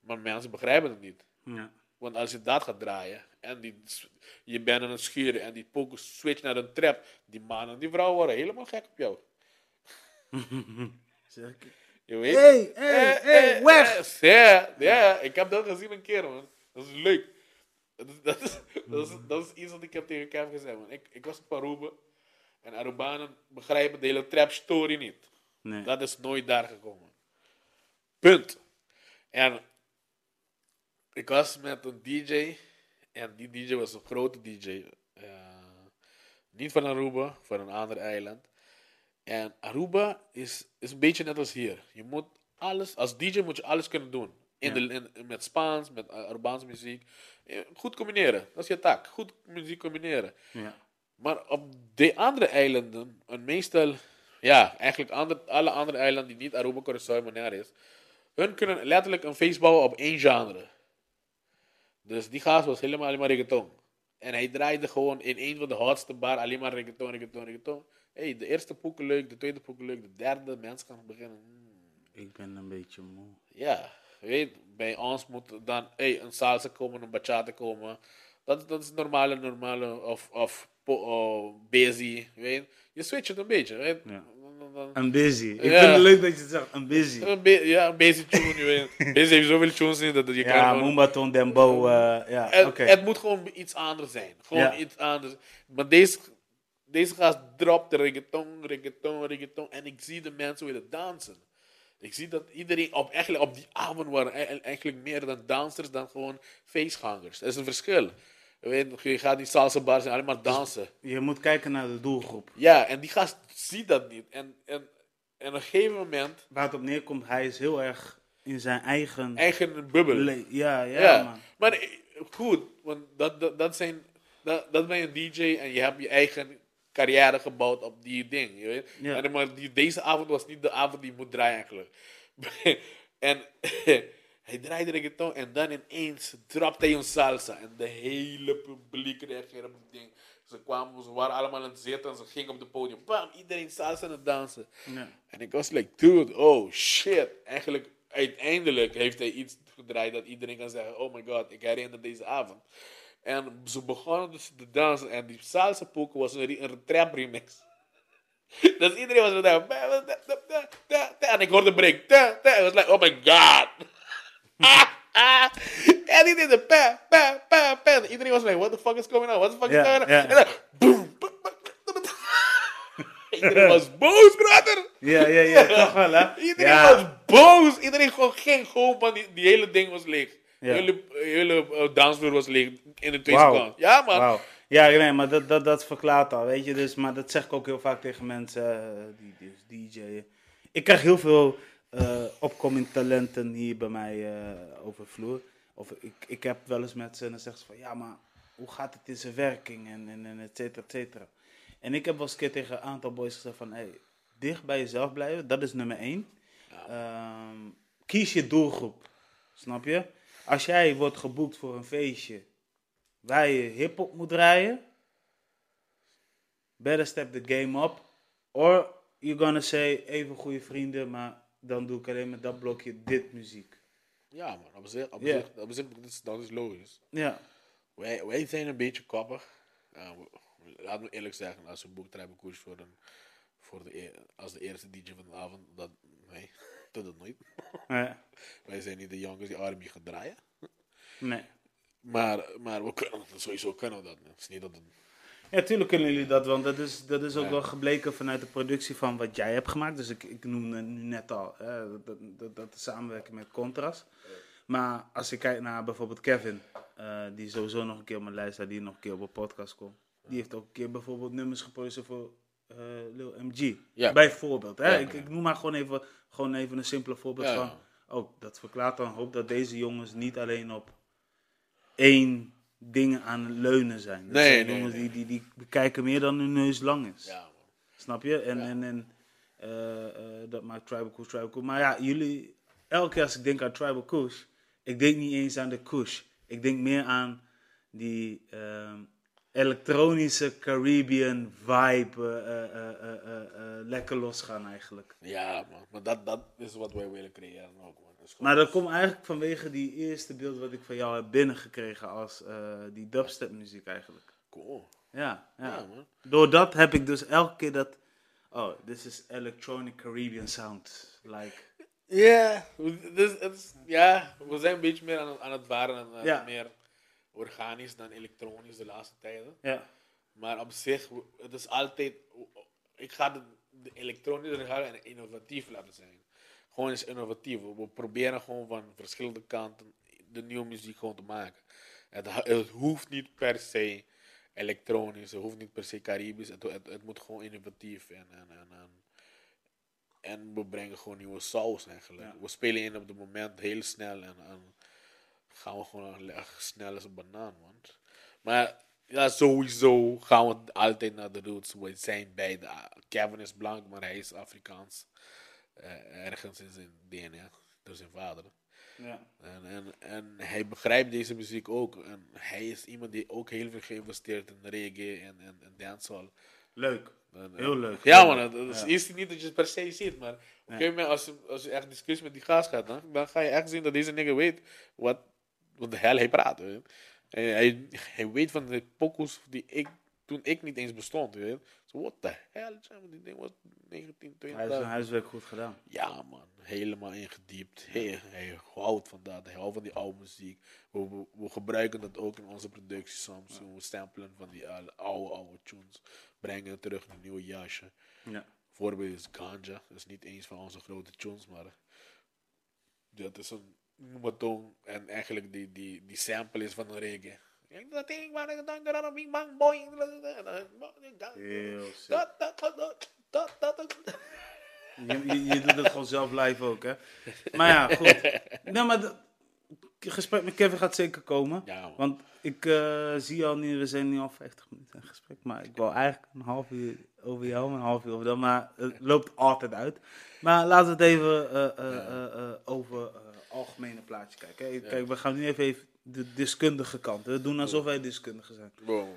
Maar mensen begrijpen het niet. Ja. Want als je dat gaat draaien en die, je bent aan het schuren en die poker switch naar een trap, die man en die vrouw worden helemaal gek op jou. Ik, Je weet? Hey, hey, hey, weg! eh, Ja, ja, ik heb dat gezien een keer, man. Dat is leuk. Dat is, dat is, dat is, dat is iets wat ik heb tegen Kev gezegd, man. Ik, ik was op Aruba en Arubanen begrijpen de hele trap story niet. nee. Dat is nooit daar gekomen. Punt. En ik was met een DJ. En die DJ was een grote DJ. eh, niet van Aruba, van een ander eiland. En Aruba is, is een beetje net als hier. Je moet alles, als DJ moet je alles kunnen doen. In Ja. de, in, met Spaans, met Arubaanse muziek. Eh, Goed combineren, dat is je taak. Goed muziek combineren. Ja. Maar op de andere eilanden, en meestal, ja, eigenlijk alle andere eilanden die niet Aruba, Curaçao en Bonaire is, hun kunnen letterlijk een feest bouwen op één genre. Dus die gast was helemaal alleen maar reggaeton. En hij draaide gewoon in een van de hotste bar alleen maar reggaeton, reggaeton, reggaeton. hey, de eerste poeken leuk, de tweede poeken leuk, de derde, mensen gaan beginnen. hmm, Ik ben een beetje moe. ja, weet, bij ons moet dan hey, een salsa komen, een bachata komen. Dat, dat is normale, normale, of, of oh, busy, weet je. switcht het een beetje, weet Ja. I'm busy. Ik Ja. vind het leuk dat je het zegt, I'm busy. Een be- ja, een busy tune, je weet. Busy heeft zoveel tunes in dat je kan Ja, gewoon... Moombaton, Dembo, eh ja, Het, oké. het moet gewoon iets anders zijn. Gewoon Ja. iets anders. Maar deze, deze gast dropt de reggaeton, reggaeton, reggaeton. En ik zie de mensen willen dansen. Ik zie dat iedereen op, eigenlijk op die avond waren e- eigenlijk meer dan dansers dan gewoon feestgangers. Dat is een verschil. Je, weet, je gaat die salsa bars en alleen maar dansen. Je moet kijken naar de doelgroep. Ja, en die gast ziet dat niet. En, en, en op een gegeven moment, Waar het op neerkomt, hij is heel erg in zijn eigen... eigen bubbel. ja, ja, Ja, man. maar eh, goed, want dat, dat, dat, zijn, dat, dat ben je een DJ en je hebt je eigen carrière gebouwd op die ding. Je weet? Ja. En, maar die, deze avond was niet de avond die je moet draaien eigenlijk. en hij draaide reggaeton en dan ineens drapte hij een salsa. En de hele publiek reageerde op het ding. Ze kwamen, ze waren allemaal aan het zitten en ze gingen op het podium. Bam, iedereen salsa aan het dansen. Ja. En ik was like, dude, oh shit. Eigenlijk, uiteindelijk heeft hij iets gedraaid dat iedereen kan zeggen, oh my god, ik herinner deze avond. En ze begonnen dus te dansen en die salsa poeken was een, een trap remix. dus iedereen was er daar. En ik hoorde break. Da, da. I was like, oh my god. Ah, ah. En die deed de pa, pa, pa, pa. En Iedereen was like, what the fuck is going on? What the fuck is going on? En dan, boom. Iedereen was boos, brother. Ja, ja, ja, toch wel, hè? Iedereen ja. was boos. Iedereen gewoon ging gewoon, man. Die, die hele ding was leeg. Ja. Jullie, jullie uh, dansvloer was leeg in de twee Wauw. seconden. Ja, man. Ja, nee, maar dat, dat, dat verklaart al, weet je. Dus, maar dat zeg ik ook heel vaak tegen mensen eh, die, die DJ'en. Ik krijg heel veel eh opkomend talenten hier bij mij eh, over vloer. Of ik, ik heb wel eens met ze en dan zeggen ze van, ja, maar hoe gaat het in zijn werking en, en, en et cetera, et cetera. En ik heb wel eens een keer tegen een aantal boys gezegd van, hey, dicht bij jezelf blijven, dat is nummer één. Ehm, kies je doelgroep, snap je? Als jij wordt geboekt voor een feestje waar je hip-hop moet draaien, better step the game up. Or you're gonna say, even goede vrienden, maar dan doe ik alleen met dat blokje dit muziek. Ja, man. Op zich, op Ja. zich, op zich dat, is, dat is logisch. Ja, Wij, wij zijn een beetje koppig. Ja, we- eerlijk zeggen, als we boekt hebben koers voor, een, voor de, e- als de eerste DJ van de avond, dat, nee, dat doet nooit. nee, Wij zijn niet de jongens die R&B gaan draaien. nee. Maar, maar we kunnen, sowieso kunnen we dat. Het is niet dat het, Ja, tuurlijk kunnen jullie dat, want dat is, dat is ook Ja. wel gebleken vanuit de productie van wat jij hebt gemaakt. Dus ik, ik noemde nu net al hè, dat, dat, dat, dat de samenwerking met Contrast. Maar als ik kijk naar bijvoorbeeld Kevin, eh, die sowieso nog een keer op mijn lijst staat, die nog een keer op een podcast komt. Die heeft ook een keer bijvoorbeeld nummers geproduceerd voor eh Lil MG. Ja. Bijvoorbeeld. Hè? Ja, ik, ik noem maar gewoon even, gewoon even een simpele voorbeeld van. Oh, dat verklaart dan hoop dat deze jongens niet alleen op één ding aan het leunen zijn. Dat Nee, zijn nee, jongens nee. Die, die, die bekijken meer dan hun neus lang is. ja, man. Snap je? En, Ja. en, en eh, eh, dat maakt Tribal Kush Tribal Kush. Maar ja, jullie, elke keer als ik denk aan Tribal Kush, ik denk niet eens aan de Kush. Ik denk meer aan die ehm, elektronische Caribbean vibe, eh, lekker losgaan eigenlijk. Ja, man. Maar dat, dat is wat wij willen creëren ook, man. Dat Maar dat komt eigenlijk vanwege die eerste beeld wat ik van jou heb binnengekregen als eh, die dubstep muziek eigenlijk. Cool. Ja, ja. Ja, man. Door dat heb ik dus elke keer dat, oh, this is electronic Caribbean sound. Like, Ja, dus, het is- ja, we zijn een beetje meer aan, het- aan het waren en eh, Ja. meer organisch dan elektronisch de laatste tijden. ja, Maar op zich, het is altijd. Ik ga de, gaan en innovatief laten zijn. Gewoon eens innovatief. We proberen gewoon van verschillende kanten de nieuwe muziek gewoon te maken. Het, hoeft niet per se elektronisch, het hoeft niet per se Caribisch. Het, het, het moet gewoon innovatief en, en, en, en, en we brengen gewoon nieuwe saus eigenlijk. Ja. We spelen in op het moment heel snel en, en gaan we gewoon snel als een banaan, man. Maar ja, sowieso gaan we altijd naar de roots. We zijn bij de. Kevin is blank, maar hij is Afrikaans. Eh, ergens in zijn DNA, door zijn vader. ja. En, en, en hij begrijpt deze muziek ook. En hij is iemand die ook heel veel geïnvesteerd in reggae en, en, en dancehall. Leuk. En, Heel leuk. Ja, man. Dat is Ja. eerst niet dat je het per se ziet, maar op een gegeven moment, als je, als je echt discussie met die gast gaat, dan, dan ga je echt zien dat deze nigger weet wat, wat de hel hij praat. Hij, hij weet van de pokoes die ik, toen ik niet eens bestond. Weet. je. Zo, what the hell, die ding was 19, Hij is 20. zijn huiswerk goed gedaan. Ja, man. Helemaal ingediept. Hij, hij houdt van dat. Hij houdt van die oude muziek. We, we, we gebruiken dat ook in onze productie soms. We samplen van die oude, oude, oude tunes. Brengen het terug in een nieuwe jasje. Ja. Voorbeeld is Ganja. Dat is niet eens van onze grote tunes, maar dat is een noematong. En eigenlijk die, die, die sample is van een reggae. Dat ding waar ik dan daar bing bang boy. Heel sick. Dat, dat, dat, dat, dat, dat. Je, je, je doet het gewoon zelf live ook, hè? Maar ja, goed. Nee, maar dat- het gesprek met Kevin gaat zeker komen. Ja. Want ik eh, zie al nu, we zijn nu al 50 minuten in gesprek. Maar ik wou eigenlijk een half uur over jou, een half uur over dat. Maar het loopt altijd uit. Maar laten we het even eh, eh, over algemene plaatje kijken. hè. Kijk, we gaan nu even, even de deskundige kant. We doen alsof wij deskundigen zijn. Wow.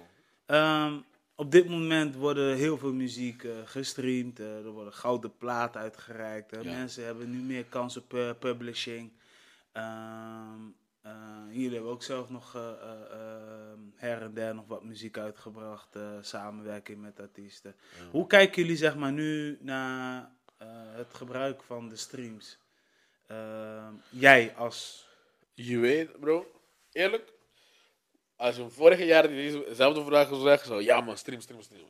Ehm, op dit moment worden heel veel muziek eh, gestreamd. eh, er worden gouden platen uitgereikt. Ja. Mensen hebben nu meer kans op eh, publishing. Ehm eh, hier hebben we ook zelf nog eh, eh, ehm, her en der nog wat muziek uitgebracht. samenwerking met artiesten. Hoe kijken jullie zeg maar nu naar het gebruik van de streams? Jij als... Je weet, bro, eerlijk, als je vorig jaar dezelfde vraag zou zeggen, zo, ja man, stream, stream, stream.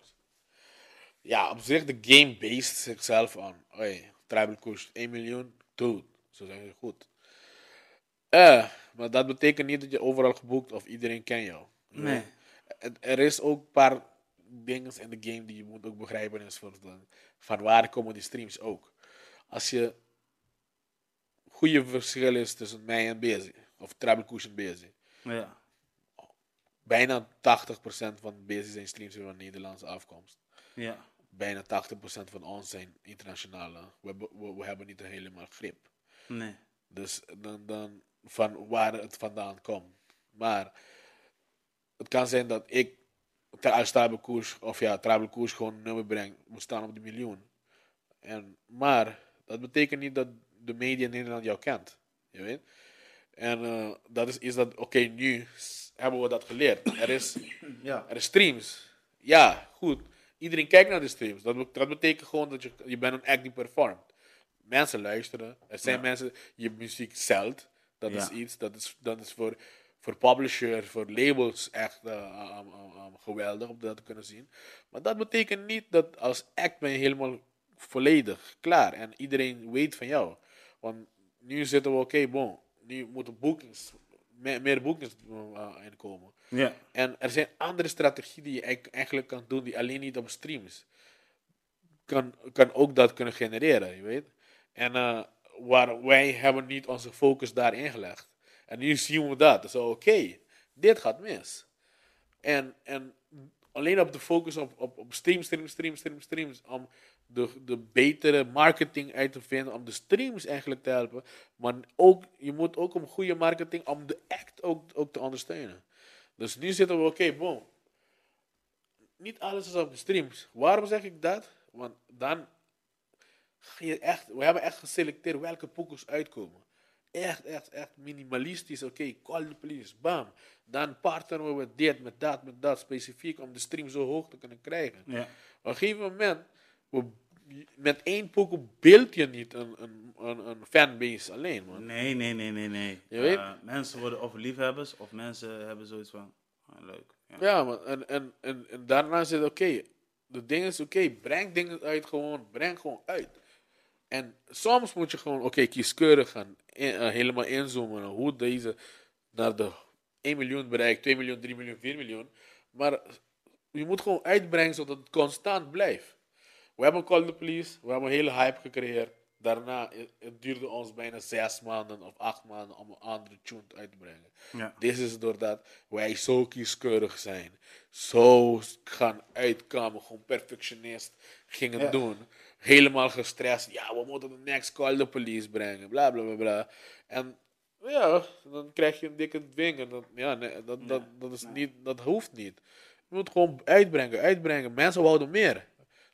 Ja, op zich, de game based zichzelf aan. Oei, Tribal kost 1 miljoen, dude, zo zijn ze goed. Eh, maar dat betekent niet dat je overal geboekt of iedereen kent jou. Nee. Er is ook een paar dingen in de game die je moet ook begrijpen. Is van, van waar komen die streams ook. Als je goede verschil is tussen mij en Busy, of Trouble Cushion Busy. Ja. Bijna 80% van Busy zijn streams weer van Nederlandse afkomst. Ja. Bijna 80% van ons zijn internationale. We, hebben- we, we hebben niet helemaal grip. Nee. Dus dan, dan van waar het vandaan komt. Maar het kan zijn dat ik als Koers, of ja, Koers gewoon een nummer breng, moet staan op de miljoen. En, maar dat betekent niet dat de media in Nederland jou kent. Je weet? En eh, dat is, is dat, oké, nu hebben we dat geleerd. Er is, Ja. er is streams. Ja, goed. Iedereen kijkt naar de streams. Dat, be- dat betekent gewoon dat je, je bent een act die performt. Mensen luisteren. Er zijn Ja. mensen, je muziek zelt. Dat is iets, dat is, dat is voor, voor publishers, voor labels echt eh, um, um, um, geweldig om dat te kunnen zien. Maar dat betekent niet dat als act ben je helemaal volledig klaar. En iedereen weet van jou. Want nu zitten we, oké, bon. Nu moeten boekings, meer, meer boekings uh, inkomen. Ja. En er zijn andere strategieën die je eigenlijk- kan doen die alleen niet op streams. Kan, kan ook dat kunnen genereren, je weet. En eh, waar wij hebben niet onze focus daarin gelegd. En nu zien we dat. Dus oké, dit gaat mis. En, en alleen op de focus op, op, op streams, streams, streams, streams, streams. Om de, de betere marketing uit te vinden. Om de streams eigenlijk te helpen. Maar ook, je moet ook om goede marketing, om de act ook, ook te ondersteunen. Dus nu zitten we, oké, boom. Niet alles is op de streams. Waarom zeg ik dat? Want dan ga je echt, we hebben echt geselecteerd welke poekers uitkomen. Echt, echt, echt minimalistisch. Oké, call the police, bam. Dan partneren we met dit, met dat, met dat, specifiek om de stream zo hoog te kunnen krijgen. Ja. Op een gegeven moment, met één poker beeld je niet een, een, een, een fanbase alleen, man. Nee, nee, nee, nee, nee. Je weet- Eh, mensen worden of liefhebbers of mensen hebben zoiets van, ah, leuk. Ja. Ja, man. En, en, en, en daarna zit oké. de ding is oké, breng dingen uit gewoon. Breng gewoon uit. En soms moet je gewoon, oké, kieskeurig gaan. in- eh, helemaal inzoomen. Hoe deze naar de 1 miljoen bereikt, 2 miljoen, 3 miljoen, 4 miljoen. Maar je moet gewoon uitbrengen zodat het constant blijft. We hebben Call the Police, we hebben een hele hype gecreëerd. Daarna, het, het duurde ons bijna zes maanden of acht maanden om een andere tune uit te brengen. Ja. Dit is doordat wij zo kieskeurig zijn. Zo gaan uitkomen, gewoon perfectionist gingen Ja. doen. Helemaal gestrest. Ja, we moeten de next call the police brengen. Bla bla bla bla. En ja, dan krijg je een dikke dwing. En dat, ja, nee, dat, dat, dat, is niet, dat hoeft niet. Je moet gewoon uitbrengen, uitbrengen. Mensen wouden meer.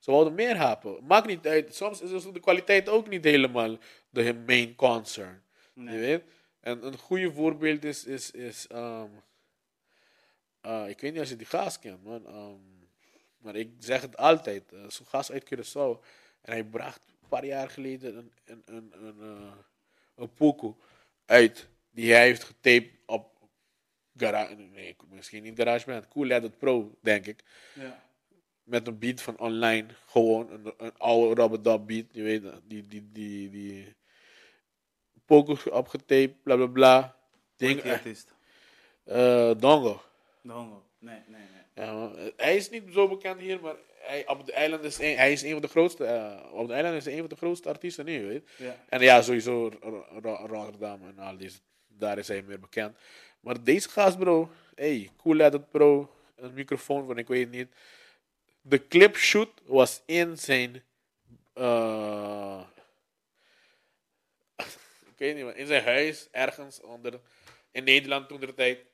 Ze wouden meer hapen. Maakt niet uit. Soms is dus de kwaliteit ook niet helemaal de main concern. Nee. Je weet? En een goede voorbeeld is, is, is ehm, eh, ik weet niet als je die gast kent, man. ehm, maar ik zeg het altijd. eh, Zo'n gast uit Curaçao. En hij bracht een paar jaar geleden een, een, een, een, eh, een pokoe uit. Die hij heeft getaped op Garage... Nee, misschien niet GarageBand. Cool Edit Pro, denk ik. Ja. Met een beat van online. Gewoon een, een oude rubber beat. Je weet, die, die, die, die pokoe opgetaped, bla bla bla. Ding, die artiest. eh Dongo. De Hongo. Nee, nee, nee. Ja, man. hij is niet zo bekend hier, maar hij, op de eiland is een, hij is een van de grootste. eh, op de eiland is hij een van de grootste artiesten nu, weet. je. Ja. En ja, sowieso Ro- Ro- Rotterdam en al die, daar is hij meer bekend. Maar deze gast, bro, hey, cool edit, bro, een microfoon van ik weet niet. De clipshoot was in zijn, eh, ik weet niet, in zijn huis ergens onder, in Nederland toen de tijd,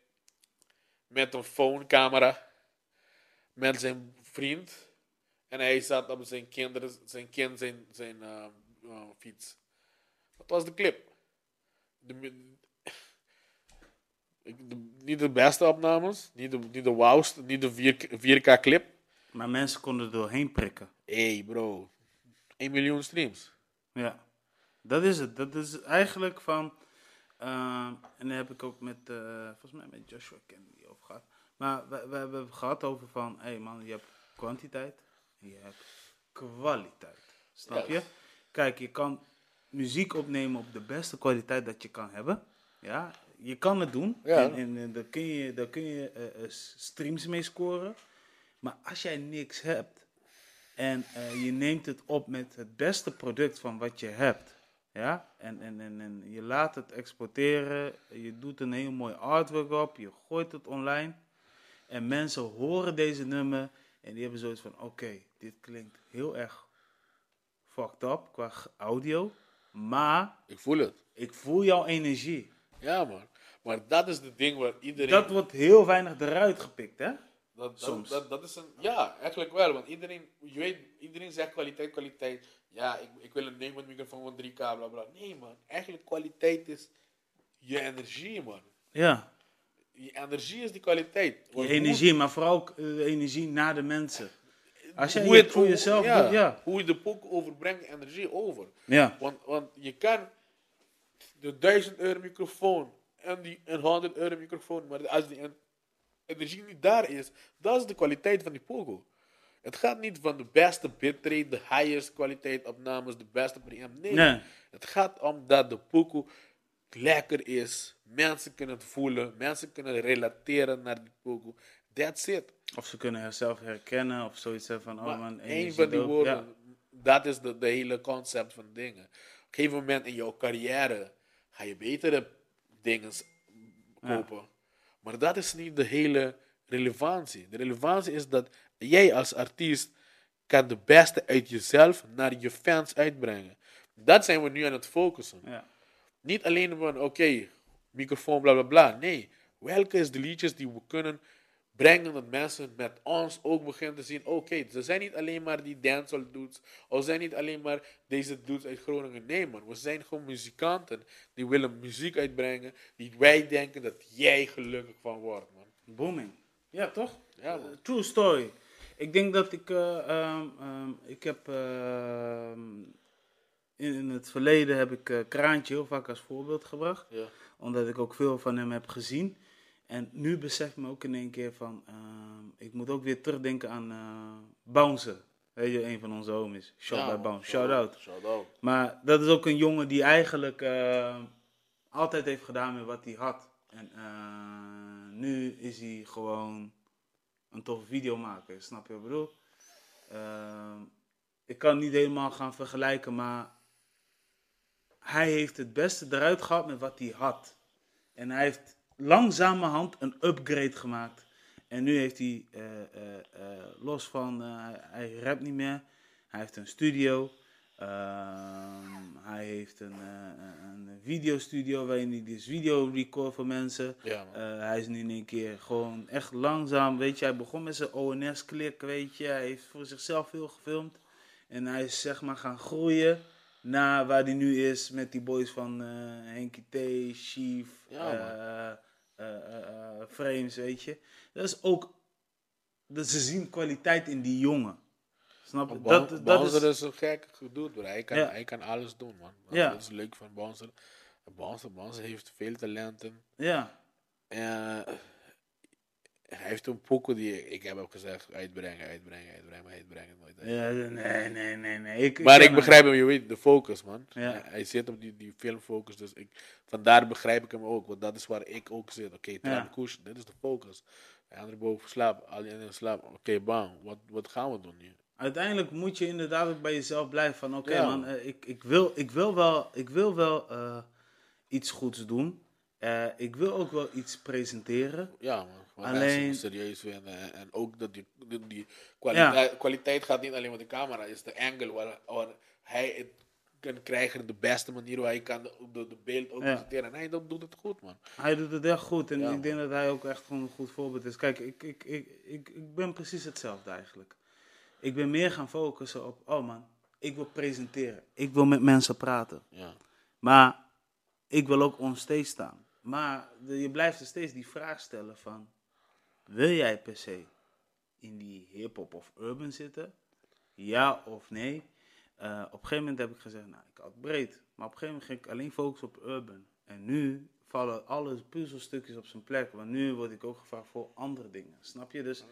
met een phonecamera, met zijn vriend. En hij zat op zijn kinderen, zijn kind, zijn, zijn eh, eh, fiets. Dat was de clip. De, niet de beste opnames, niet de, niet de wauwste, niet de 4K, 4K clip. Maar mensen konden er doorheen prikken. hey bro, 1 miljoen streams. Ja, dat is het. Dat is eigenlijk van. ehm, en daar heb ik ook met, eh, volgens mij met Joshua Kennedy over gehad. Maar we, we hebben het gehad over van, hé hey man, je hebt kwantiteit en je hebt kwaliteit. Snap je? Kijk, je kan muziek opnemen op de beste kwaliteit dat je kan hebben. Ja, je kan het doen. Ja. En, en, en daar kun je, daar kun je eh, eh, streams mee scoren. Maar als jij niks hebt en eh, je neemt het op met het beste product van wat je hebt. Ja, en, en, en, en je laat het exporteren, je doet een heel mooi artwork op, je gooit het online. En mensen horen deze nummer en die hebben zoiets van, oké, dit klinkt heel erg fucked up qua audio. Maar Ik voel het. ik voel jouw energie. Ja, man. Maar dat is het ding waar iedereen... Dat wordt heel weinig eruit gepikt, hè? Dat, dat, Soms. Dat, dat is een, ja, eigenlijk wel. Want iedereen, je weet, iedereen zegt kwaliteit, kwaliteit. Ja, ik, ik wil een Neumann microfoon van 3K, bla bla. Nee, man. Eigenlijk kwaliteit is je energie, man. Ja, Je energie is die kwaliteit. je energie, maar vooral de energie naar de mensen. Als jij hoe het het voor jezelf ja, doet, ja. Hoe je de poek overbrengt, energie over. Ja, Want, want je kan de 1000 euro microfoon en die een 100 euro microfoon, maar als die energie niet daar is, dat is de kwaliteit van die pogo. Het gaat niet van de beste bitrate, de highest kwaliteit opnames, de beste preamp. Nee. Nee. Het gaat om dat de pogo lekker is. Mensen kunnen het voelen. Mensen kunnen relateren naar die pogo. That's it. of ze kunnen zichzelf herkennen of zoiets hebben van, oh Maar man, energie van die dope. woorden, Ja. dat is de, de hele concept van dingen. Op een gegeven moment in jouw carrière ga je betere dingen kopen. Maar dat is niet de hele relevantie. De relevantie is dat jij als artiest kan de beste uit jezelf naar je fans uitbrengen. Dat zijn we nu aan het focussen. Ja. Niet alleen van, oké, microfoon, bla bla bla. Nee, welke is de liedjes die we kunnen brengen dat mensen met ons ook beginnen te zien, oké, ze zijn niet alleen maar die dancehall dudes, of zijn niet alleen maar deze dudes uit Groningen. Nee man, we zijn gewoon muzikanten die willen muziek uitbrengen, die wij denken dat jij gelukkig van wordt man. Booming. Ja, toch? Ja, man. Eh, true story. Ik denk dat ik, eh, ehm, ehm, ik heb, ehm, in, in het verleden heb ik eh, Kraantje heel vaak als voorbeeld gebracht. Ja. Omdat ik ook veel van hem heb gezien. En nu besef ik me ook in één keer van, ehm, ik moet ook weer terugdenken aan eh Bouncer. Weet je, een van onze homies. Shout Ja, by man. Bouncer. Shout out. Shout out. Maar dat is ook een jongen die eigenlijk eh, altijd heeft gedaan met wat hij had. En eh, nu is hij gewoon een toffe videomaker, snap je wat ik bedoel? Eh, ik kan niet helemaal gaan vergelijken, maar hij heeft het beste eruit gehad met wat hij had. En hij heeft langzamerhand een upgrade gemaakt. En nu heeft hij, eh, eh, eh, los van, hij, rapt niet meer, hij heeft een studio. Ehm, hij heeft een, een videostudio waarin hij dus video record voor mensen. Ja, hij is nu in één keer gewoon echt langzaam, weet je, hij begon met zijn ONS-klik, weet je. Hij heeft voor zichzelf veel gefilmd. En hij is zeg maar gaan groeien naar waar hij nu is met die boys van Henky T, Chief, Ja, Frames, weet je. Dat is ook, dat ze zien kwaliteit in die jongen. Snap je? Dat, Dat, Bouncer is, is zo gek gedoe, bro. Hij kan, Ja. hij kan alles doen, man. Ja. Dat is leuk van Bouncer. Bouncer, Bouncer heeft veel talenten. ja, En hij heeft een pokoe die ik heb ook gezegd, uitbrengen, uitbrengen, uitbrengen, het nooit ja, nee, nee, nee, nee. Ik, Maar ik begrijp hem, je weet, de focus, man. Ja. Hij- zit op die, die filmfocus, dus ik, vandaar begrijp ik hem ook, want dat is waar ik ook zit. Oké, okay, Ja. dit is de focus. De andere boven slaap, al die anderen slaap. Oké, bam, wat, wat gaan we doen nu? Uiteindelijk moet je inderdaad ook bij jezelf blijven van oké Ja. man, eh, ik, ik, wil, ik wil wel, ik wil wel eh, iets goeds doen. Eh, ik wil ook wel iets presenteren. Ja, man. Alleen- serieus vinden. En, en ook dat die, die, die kwaliteit, kwaliteit gaat niet alleen met de camera, is de angle waar, waar hij het kan krijgen, de beste manier waar hij kan de, de, beeld ook Ja. presenteren. En hij dat doet het goed, man. Hij doet het echt goed en Ja, ik denk dat hij ook echt gewoon een goed voorbeeld is. Kijk, ik, ik, ik, ik, ik ben precies hetzelfde eigenlijk. Ik ben meer gaan focussen op, oh man, ik wil presenteren. Ik wil met mensen praten. Ja. Maar ik wil ook onstage staan. Maar je blijft er steeds die vraag stellen van... Wil jij per se in die hip-hop of urban zitten? Ja of nee? Eh, op een gegeven moment heb ik gezegd, nou, ik had breed. Maar op een gegeven moment ging ik alleen focussen op urban. En nu vallen alle puzzelstukjes op zijn plek. Want nu word ik ook gevraagd voor andere dingen. Snap je? Dus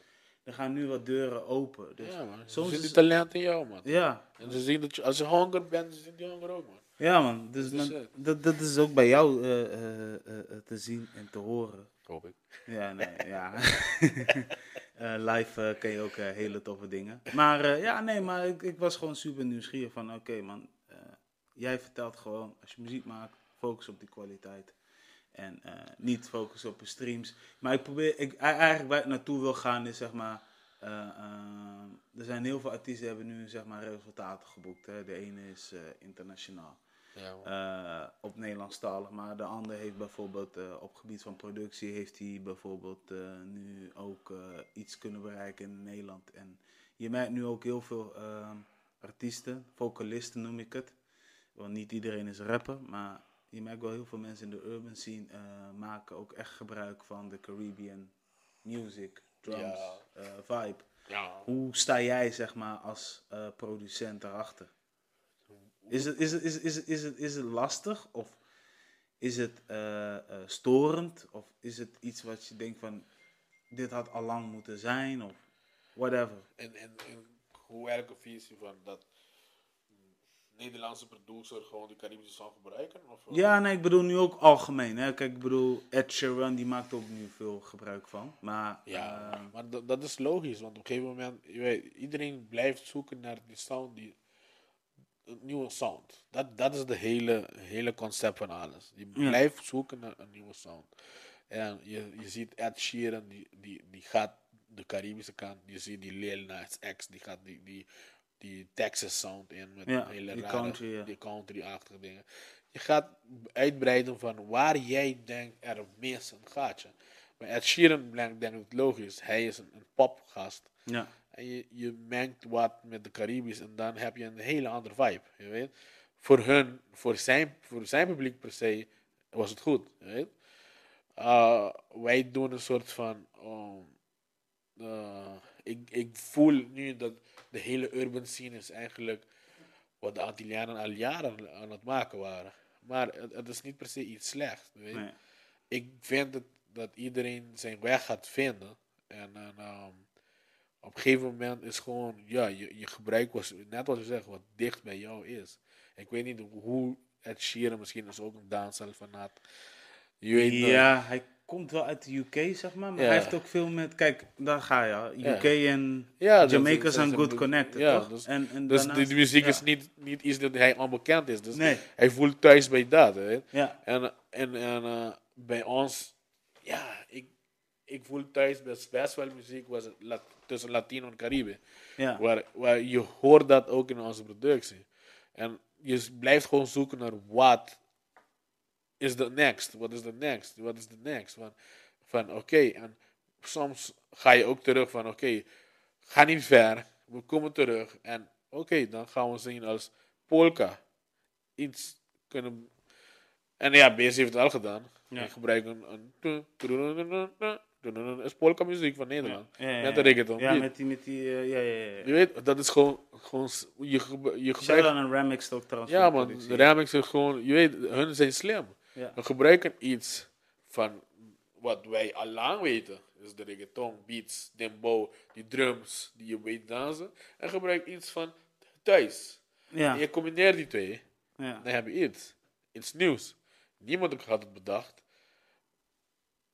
er gaan nu wat deuren open. Dus ja, man. Ze soms zien die talent in jou, man. ja, En ze zien dat je, als je honger bent, ze zien die honger ook, man. Ja, man. Dus Dat is men- het. dat, dat is ook bij jou eh, eh, te zien en te horen. Hoop ik. Ja, nee, ja. Eh, live eh, ken je ook eh, hele toffe dingen. Maar ja, nee, maar ik, ik was gewoon super nieuwsgierig van, oké man, jij vertelt gewoon, als je muziek maakt, focus op die kwaliteit. En niet focus op de streams. Maar ik probeer, ik, eigenlijk waar ik naartoe wil gaan is zeg maar, er zijn heel veel artiesten die hebben nu zeg maar resultaten geboekt. Hè. De ene is internationaal Ja, eh, op Nederlandstalig. Maar de ander heeft bijvoorbeeld eh, op gebied van productie heeft hij bijvoorbeeld eh, nu ook iets kunnen bereiken in Nederland. En je merkt nu ook heel veel artiesten, vocalisten noem ik het. Want niet iedereen is rapper, maar je merkt wel heel veel mensen in de urban scene maken ook echt gebruik van de Caribbean music, drums, Ja. vibe. ja. Hoe sta jij zeg maar als producent erachter? Is het, is, het, is, is, is, het, is het lastig of is het eh, eh, storend of is het iets wat je denkt van dit had al lang moeten zijn of whatever? En, en, en hoe een visie van dat Nederlandse producer gewoon de Caribische song gebruiken? Of, Ja, nee, ik bedoel nu ook algemeen. Hè? Kijk, ik bedoel, Ed Sheeran die maakt ook nu veel gebruik van. Maar Ja, eh, maar dat, dat is logisch, want op een gegeven moment, je weet, iedereen blijft zoeken naar die sound, die, een nieuwe sound. Dat, dat is de hele, hele concept van alles. Je Ja. blijft zoeken naar een nieuwe sound. En je, je ziet Ed Sheeran, die, die, die gaat de Caribische kant. Je ziet die Lil Nas X, die gaat die, die, die Texas sound in met Ja, hele die rare, country, ja. die country-achtige dingen. Je gaat uitbreiden van waar jij denkt er mis een gaatje. Maar Ed Sheeran denk ik logisch. Hij is een, een popgast. ja, En je, je mengt wat met de Caribisch en dan heb je een hele andere vibe. Je weet? Voor hun, voor zijn, voor zijn publiek per se, was het goed. Je weet? Uh, wij doen een soort van. um, uh, ik, ik voel nu dat de hele urban scene is eigenlijk wat de Antillianen al jaren aan het maken waren. Maar het, het is niet per se iets slechts. Weet? nee. ik vind dat, dat iedereen zijn weg gaat vinden. En, en ehm, op een gegeven moment is gewoon, ja, je, je gebruik was, net wat je zegt, wat dicht bij jou is. Ik weet niet hoe Ed Sheeran misschien is ook een dansel fanaat. Je weet nog- Ja, hij komt wel uit de UK, zeg maar. Maar Ja. hij heeft ook veel met... Kijk, daar ga je. Ja. UK en Ja, Jamaica dat- zijn dat- good connected, ja, toch? dus- en, en Dus daarnaast- die muziek is niet, niet iets dat hij onbekend is. Dus Nee. hij voelt thuis bij dat. Hè. Ja, En, en, en eh, bij ons, ja, ik, ik voel thuis best, best wel muziek was tussen Latino en Caribe. ja. Waar, waar je hoort dat ook in onze productie. En je blijft gewoon zoeken naar wat is de next, wat is de next, wat is de next. Van, van oké, en soms ga je ook terug van oké, ga niet ver, we komen terug. En oké, dan gaan we zien als polka iets kunnen... En ja, BS heeft het al gedaan. Ja. Ik gebruik een... een is polka muziek van Nederland. Ja, ja, Met de reggaeton. Ja, met die... Met die eh, ja, ja, ja. Je weet, dat is gewoon, gewoon je, je gebruikt... aan Remix ook trouwens. Ja man, de remix is gewoon, je weet, hun zijn slim. We gebruiken iets van wat wij al lang weten. Dus de reggaeton, beats, dembow, die drums die je weet dansen. En gebruik iets van thuis. Ja, En je combineert die twee, ja. dan heb je iets. Iets nieuws. Niemand had het bedacht.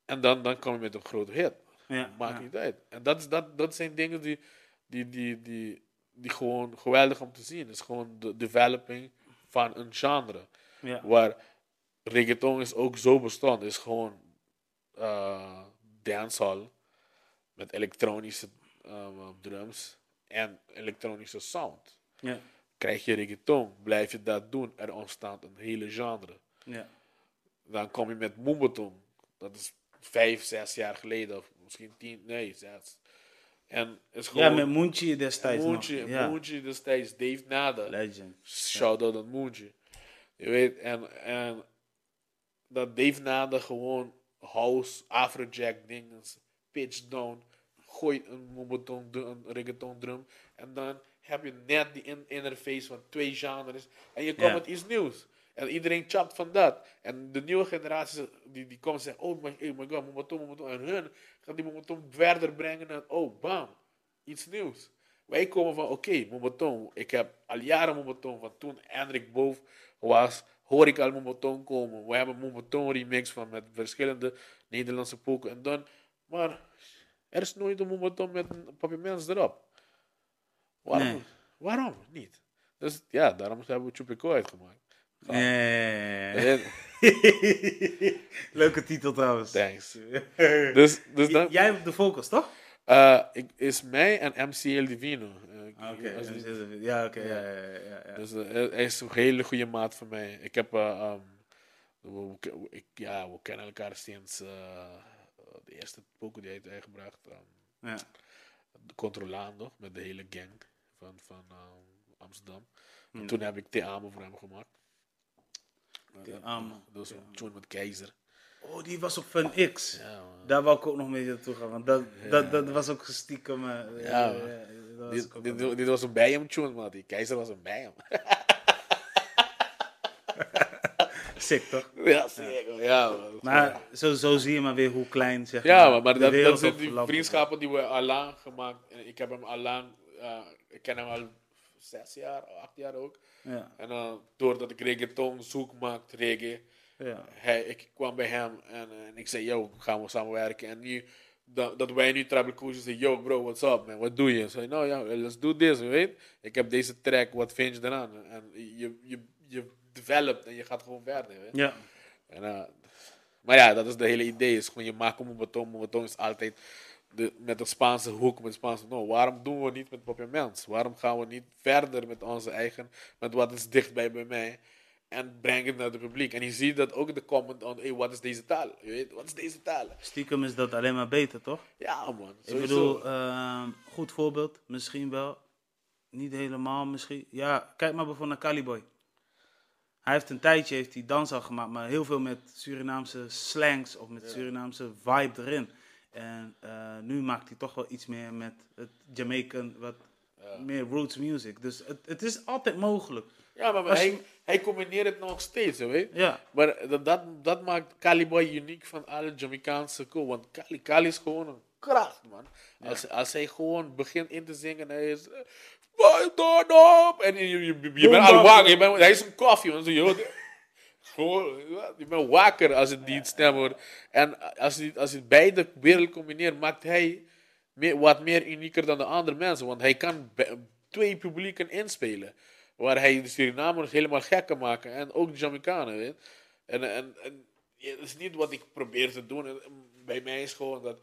En dan, dan kom je met een grote hit. Ja, Maakt ja. niet uit. En dat, is, dat, dat zijn dingen die, die, die, die, die gewoon geweldig om te zien. Het is gewoon de developing van een genre. Ja. Waar reggaeton is ook zo bestand. Het is gewoon eh dancehall met elektronische eh, drums en elektronische sound. Ja. Krijg je reggaeton, blijf je dat doen, er ontstaat een hele genre. Ja. Dan kom je met Moombaton. Dat is vijf, zes jaar geleden. Of misschien tien, nee, zes. En het is gewoon... ja, met Moentje destijds nog. Ja. Moentje destijds, Dave Nada. Legend. Shout-out aan Moentje. Je weet, en, en dat Dave Nada gewoon house, afrojack dingen, pitch down, gooit een reggaeton drum. En dan heb je net die in- interface van twee genres. En je komt Ja. met iets nieuws. En iedereen chapt van dat. En de nieuwe generatie die, die komt en zegt, oh my, oh my god. En hun gaat die moombaton verder brengen en oh, bam, iets nieuws. Wij komen van, oké, Momoton. Ik heb al jaren Momoton. Van toen Hendrik Boof was, hoor ik al Momoton komen. We hebben Momoton remix van met verschillende Nederlandse poken. En dan, maar er is nooit een Momoton met een papiermens erop. Waarom? Nee. Waarom niet? Dus ja, daarom hebben we Chupico uitgemaakt. Leuke titel trouwens. Thanks. Dus, dus Jij hebt de focus, toch? eh, ik, is mij en MCL Divino. Ik- Oké, die- ja, oké, ja, ja, ja, ja. Dus eh, hij is een hele goede maat van mij. Ik heb, we, we- ik, ja, we kennen elkaar sinds de eerste poker die hij heeft uitgebracht. ehm, ja. de Controlando, met de hele gang van, van ehm, Amsterdam. En toen heb ik Te Amo voor hem gemaakt. Amo, Dat was tune met Keizer. Oh, die was op Fun X. Ja, man. Daar wou ik ook nog mee naartoe gaan, want dat, dat, dat was ook stiekem... eh, Ja, eh, man. eh, dat was Dit, dit, was een bij hem tune, man. Die Keizer was een bij hem. Sick, toch? ja, zeker. Ja, man. Maar zo, zo zie je maar weer hoe klein, zeg Ja, maar, maar, maar dat, dat zijn die vriendschappen die we al lang gemaakt. En ik heb hem al lang, eh, ik ken hem al zes jaar, acht jaar ook. Ja, En eh, doordat ik reggaeton zoek maakte, reggae, ja. hij, ik kwam bij hem en, eh, en ik zei, yo, gaan we samenwerken. En nu, dat, dat wij nu Tribal Coaches zeggen, yo bro, what's up man, wat doe je? Zei, nou ja, let's do this, weet. Ik heb deze track, wat vind je eraan? En je, je, je developt en je gaat gewoon verder, weet. Ja, En, eh, maar ja, dat is de hele idee. Is gewoon je maakt een beton. beton is altijd de, met de Spaanse hoek, met Spaanse. No, waarom doen we niet met Papiaments? Waarom gaan we niet verder met onze eigen, met wat is dichtbij bij mij? En breng het naar het publiek. En je ziet dat ook de comment on, hey, wat is deze taal? Je weet, wat is deze taal? stiekem is dat alleen maar beter, toch? Ja man, Ik bedoel, ehm, goed voorbeeld, misschien wel. Niet helemaal misschien. Ja, kijk maar bijvoorbeeld naar Caliboy. Hij heeft een tijdje heeft hij dans al gemaakt, maar heel veel met Surinaamse slangs of met Surinaamse vibe erin. En eh, nu maakt hij toch wel iets meer met het Jamaican, wat meer roots music. Dus het, het is altijd mogelijk. ja, maar, je- hij, hij combineert het nog steeds, je weet. Ja, Maar dat, dat, dat maakt Caliboy uniek van alle Jamaicaanse cool. Want Cali, Cali is gewoon een kracht, man. Als, als hij gewoon begint in te zingen, hij is... eh! En je, je, je, je bent al wakker. Je bent, hij is een koffie, man. Zo, je, gewoon, je bent wakker als het die stem wordt. En als hij, als hij beide wereld combineert, maakt hij meer, wat meer unieker dan de andere mensen. Want hij kan twee publieken inspelen. Waar hij de Surinamers helemaal gek kan maken. En ook de Jamaicanen, weet En, en, en ja, dat is niet wat ik probeer te doen. En, Bij mij is gewoon dat...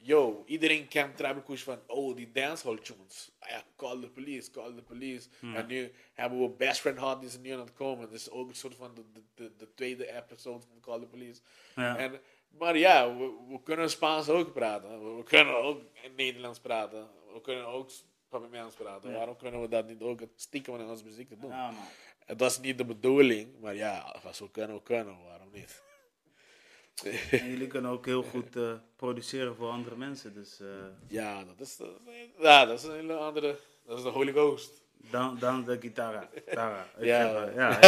Yo, iedereen kent Tribal Kush van... Oh, die dancehall tunes. Ah ja, call the police, call the police. En nu hebben we Best Friend Hot, die is nu aan het komen. Dat is ook een soort van de, de, de, de tweede episode van Call the Police. Ja. En, maar ja, we, we kunnen Spaans ook praten. We, we kunnen ook Nederlands praten. We kunnen ook Papiaments praten. Waarom kunnen we dat niet ook stiekem in onze muziek te doen? ja man. Het was niet de bedoeling, maar ja, als we kunnen, we kunnen. Waarom niet? En jullie kunnen ook heel goed eh, produceren voor andere mensen. Dus eh Ja, dat is, dat ja, dat is een hele andere... Dat is de Holy Ghost. dan, dan de gitara. Ik Ja. ja,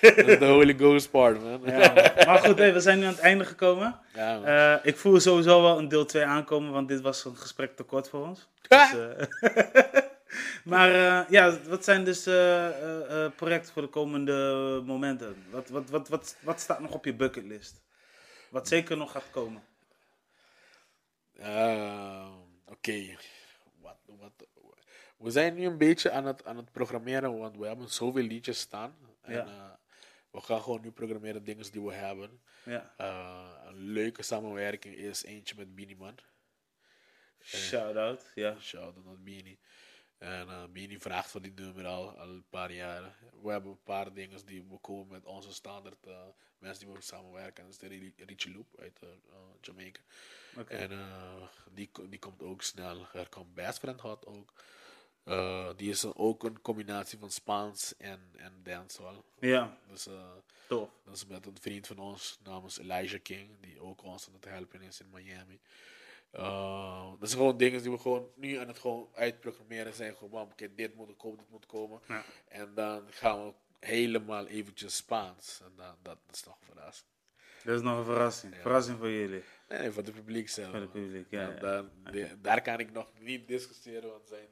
dat is de Holy Ghost part, man. Ja, maar goed, hey, we zijn nu aan het einde gekomen. Eh, ik voel sowieso wel een deel 2 aankomen, want dit was een gesprek te kort voor ons. Dus, maar ja, wat zijn dus eh, projecten voor de komende momenten? Wat, wat, wat, wat, wat staat nog op je bucketlist? Wat zeker nog gaat komen? Ehm, Oké. Wat, wat, we zijn nu een beetje aan het, aan het programmeren, want we hebben zoveel liedjes staan. En Ja. eh, we gaan gewoon nu programmeren dingen die we hebben. Ja. Eh, een leuke samenwerking is eentje met Beanie Shout-out, ja. Shout-out naar Beanie. En eh Beanie vraagt voor die nummer al, al een paar jaren. We hebben een paar dingen die we komen met onze standaard eh, mensen die we samenwerken. Dat is de Ri- Richie Loop uit eh, Jamaica. En eh, die, die komt ook snel. Er komt Best Friend Hot ook. Die is ook een combinatie van Spaans en, en dancehall. Ja, Dus tof. dat is met een vriend van ons, namens Elijah King, die ook ons aan het helpen is in Miami. Uh, dat zijn gewoon dingen die we gewoon nu aan het gewoon uitprogrammeren zijn. Gewoon, man, dit moet komen, dit moet komen. Ja. En dan gaan we helemaal eventjes Spaans. En dan, dat, is nog een verrassing. Dat is nog een verrassing. Verrassing voor jullie. Nee, voor het publiek zelf. Voor het publiek, ja, ja. dan- daar kan ik nog niet discussiëren, want zijn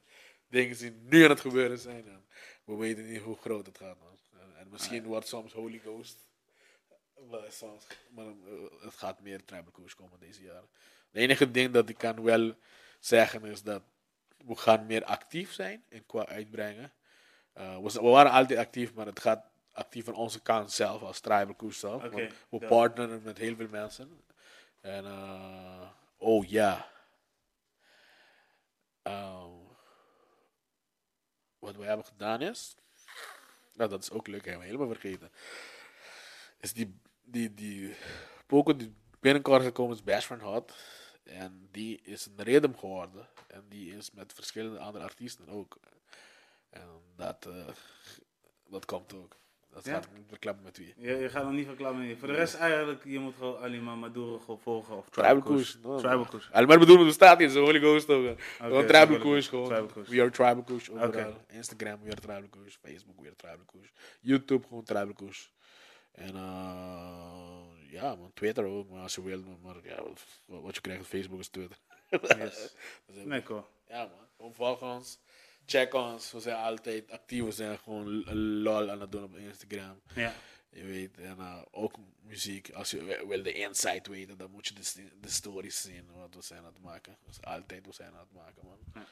dingen die nu aan het gebeuren zijn. En we weten niet hoe groot het gaat. Man. En, en misschien wordt soms Holy Ghost. Maar, soms, maar eh, het gaat meer tribal komen deze jaren. Het enige ding dat ik kan wel zeggen is dat we gaan meer actief zijn in qua uitbrengen. Uh, we, we, waren altijd actief, maar het gaat actief van onze kant zelf als tribal zelf. Want we partneren met heel veel mensen. En uh, oh ja. Ehm, wat we hebben gedaan is. Nou, dat is ook leuk, hebben we helemaal vergeten. Is die, die, die Poco die binnenkort gekomen is, Bash van Hot. En die is een rhythm geworden. En die is met verschillende andere artiesten ook. En dat, eh, dat komt ook. Dat Ja? gaat ik niet verklappen met wie. Je, je gaat nog niet verklappen. hier. Voor de rest eigenlijk, je moet gewoon Alima Maduro gewoon volgen. Of Tribal no. Tribal Koers. Ja, maar bedoel, er staat hier zo Holy Ghost ook. Gewoon Tribal Koers. gewoon. Tribal. We are Tribal overal. Oké. Instagram, we are Tribal Koers. Facebook, we are Tribal Koers. YouTube, gewoon Tribal Koers. En eh ja, man, Twitter ook, maar als je wil. Maar ja, wat, wat je krijgt op Facebook is Twitter. Yes. Nee, cool. ja, man. Gewoon volg ons. Check ons. We zijn altijd actief. We zijn gewoon lol aan het doen op Instagram. Ja. Je weet, en uh, ook muziek. Als je wi- wil de insight weten, dan moet je de, de stories zien wat we zijn aan het maken. Dus altijd we zijn aan het maken, man. Ja.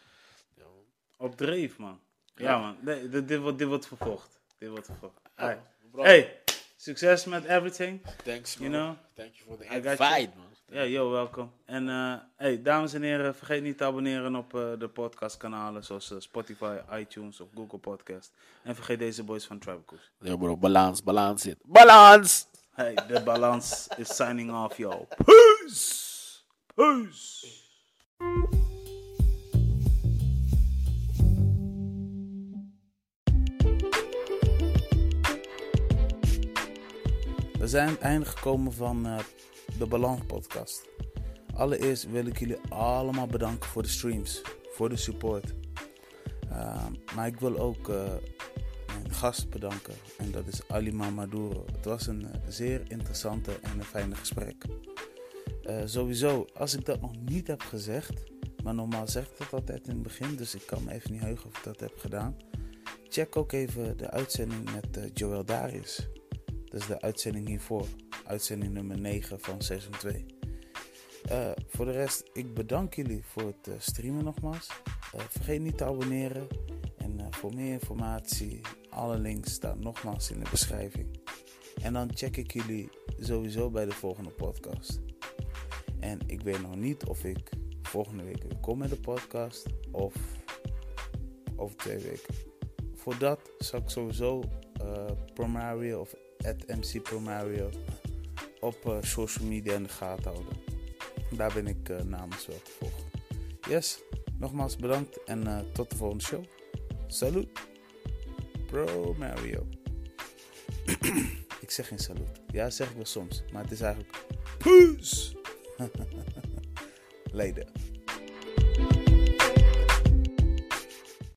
Ja, man. Op dreef, man. Ja, Ja. man. Nee, dit, dit, wordt, dit wordt vervolgd. Dit wordt vervolgd. Hey, succes met everything. Thanks, you man. know, Thank you for the invite, man. Ja, yo, welkom. En eh, hey, dames en heren, vergeet niet te abonneren op eh, de podcastkanalen zoals eh, Spotify, iTunes of Google Podcast. En vergeet deze boys van Tribal Coast. Ja, bro. Balans, balans zit. Balans! Hey, de balans is signing off, yo. Peace! Peace! Zijn het einde gekomen van eh, de Balans podcast. Allereerst wil ik jullie allemaal bedanken voor de streams, voor de support. Ehm, maar ik wil ook eh, mijn gast bedanken en dat is Alima Maduro. Het was een eh, zeer interessante en een fijne gesprek. Sowieso, als ik dat nog niet heb gezegd, maar normaal zeg ik dat altijd in het begin, dus ik kan me even niet heugen of ik dat heb gedaan. Check ook even de uitzending met Joel Darius. Dat is de uitzending hiervoor. Uitzending nummer 9 van seizoen 2. Eh, voor de rest, ik bedank jullie voor het eh, streamen nogmaals. Eh, vergeet niet te abonneren. En voor meer informatie, alle links staan nogmaals in de beschrijving. En dan check ik jullie sowieso bij de volgende podcast. En ik weet nog niet of ik volgende week weer kom met de podcast of over twee weken. Voor dat zal ik sowieso Promario of at MC Promario op eh, social media in de gaten houden. Daar ben ik eh, namens wel te volgen. Yes, nogmaals bedankt en eh, tot de volgende show. Salut, Pro Mario. ik zeg geen salut. Ja, zeg ik wel soms, maar het is eigenlijk peace. Later.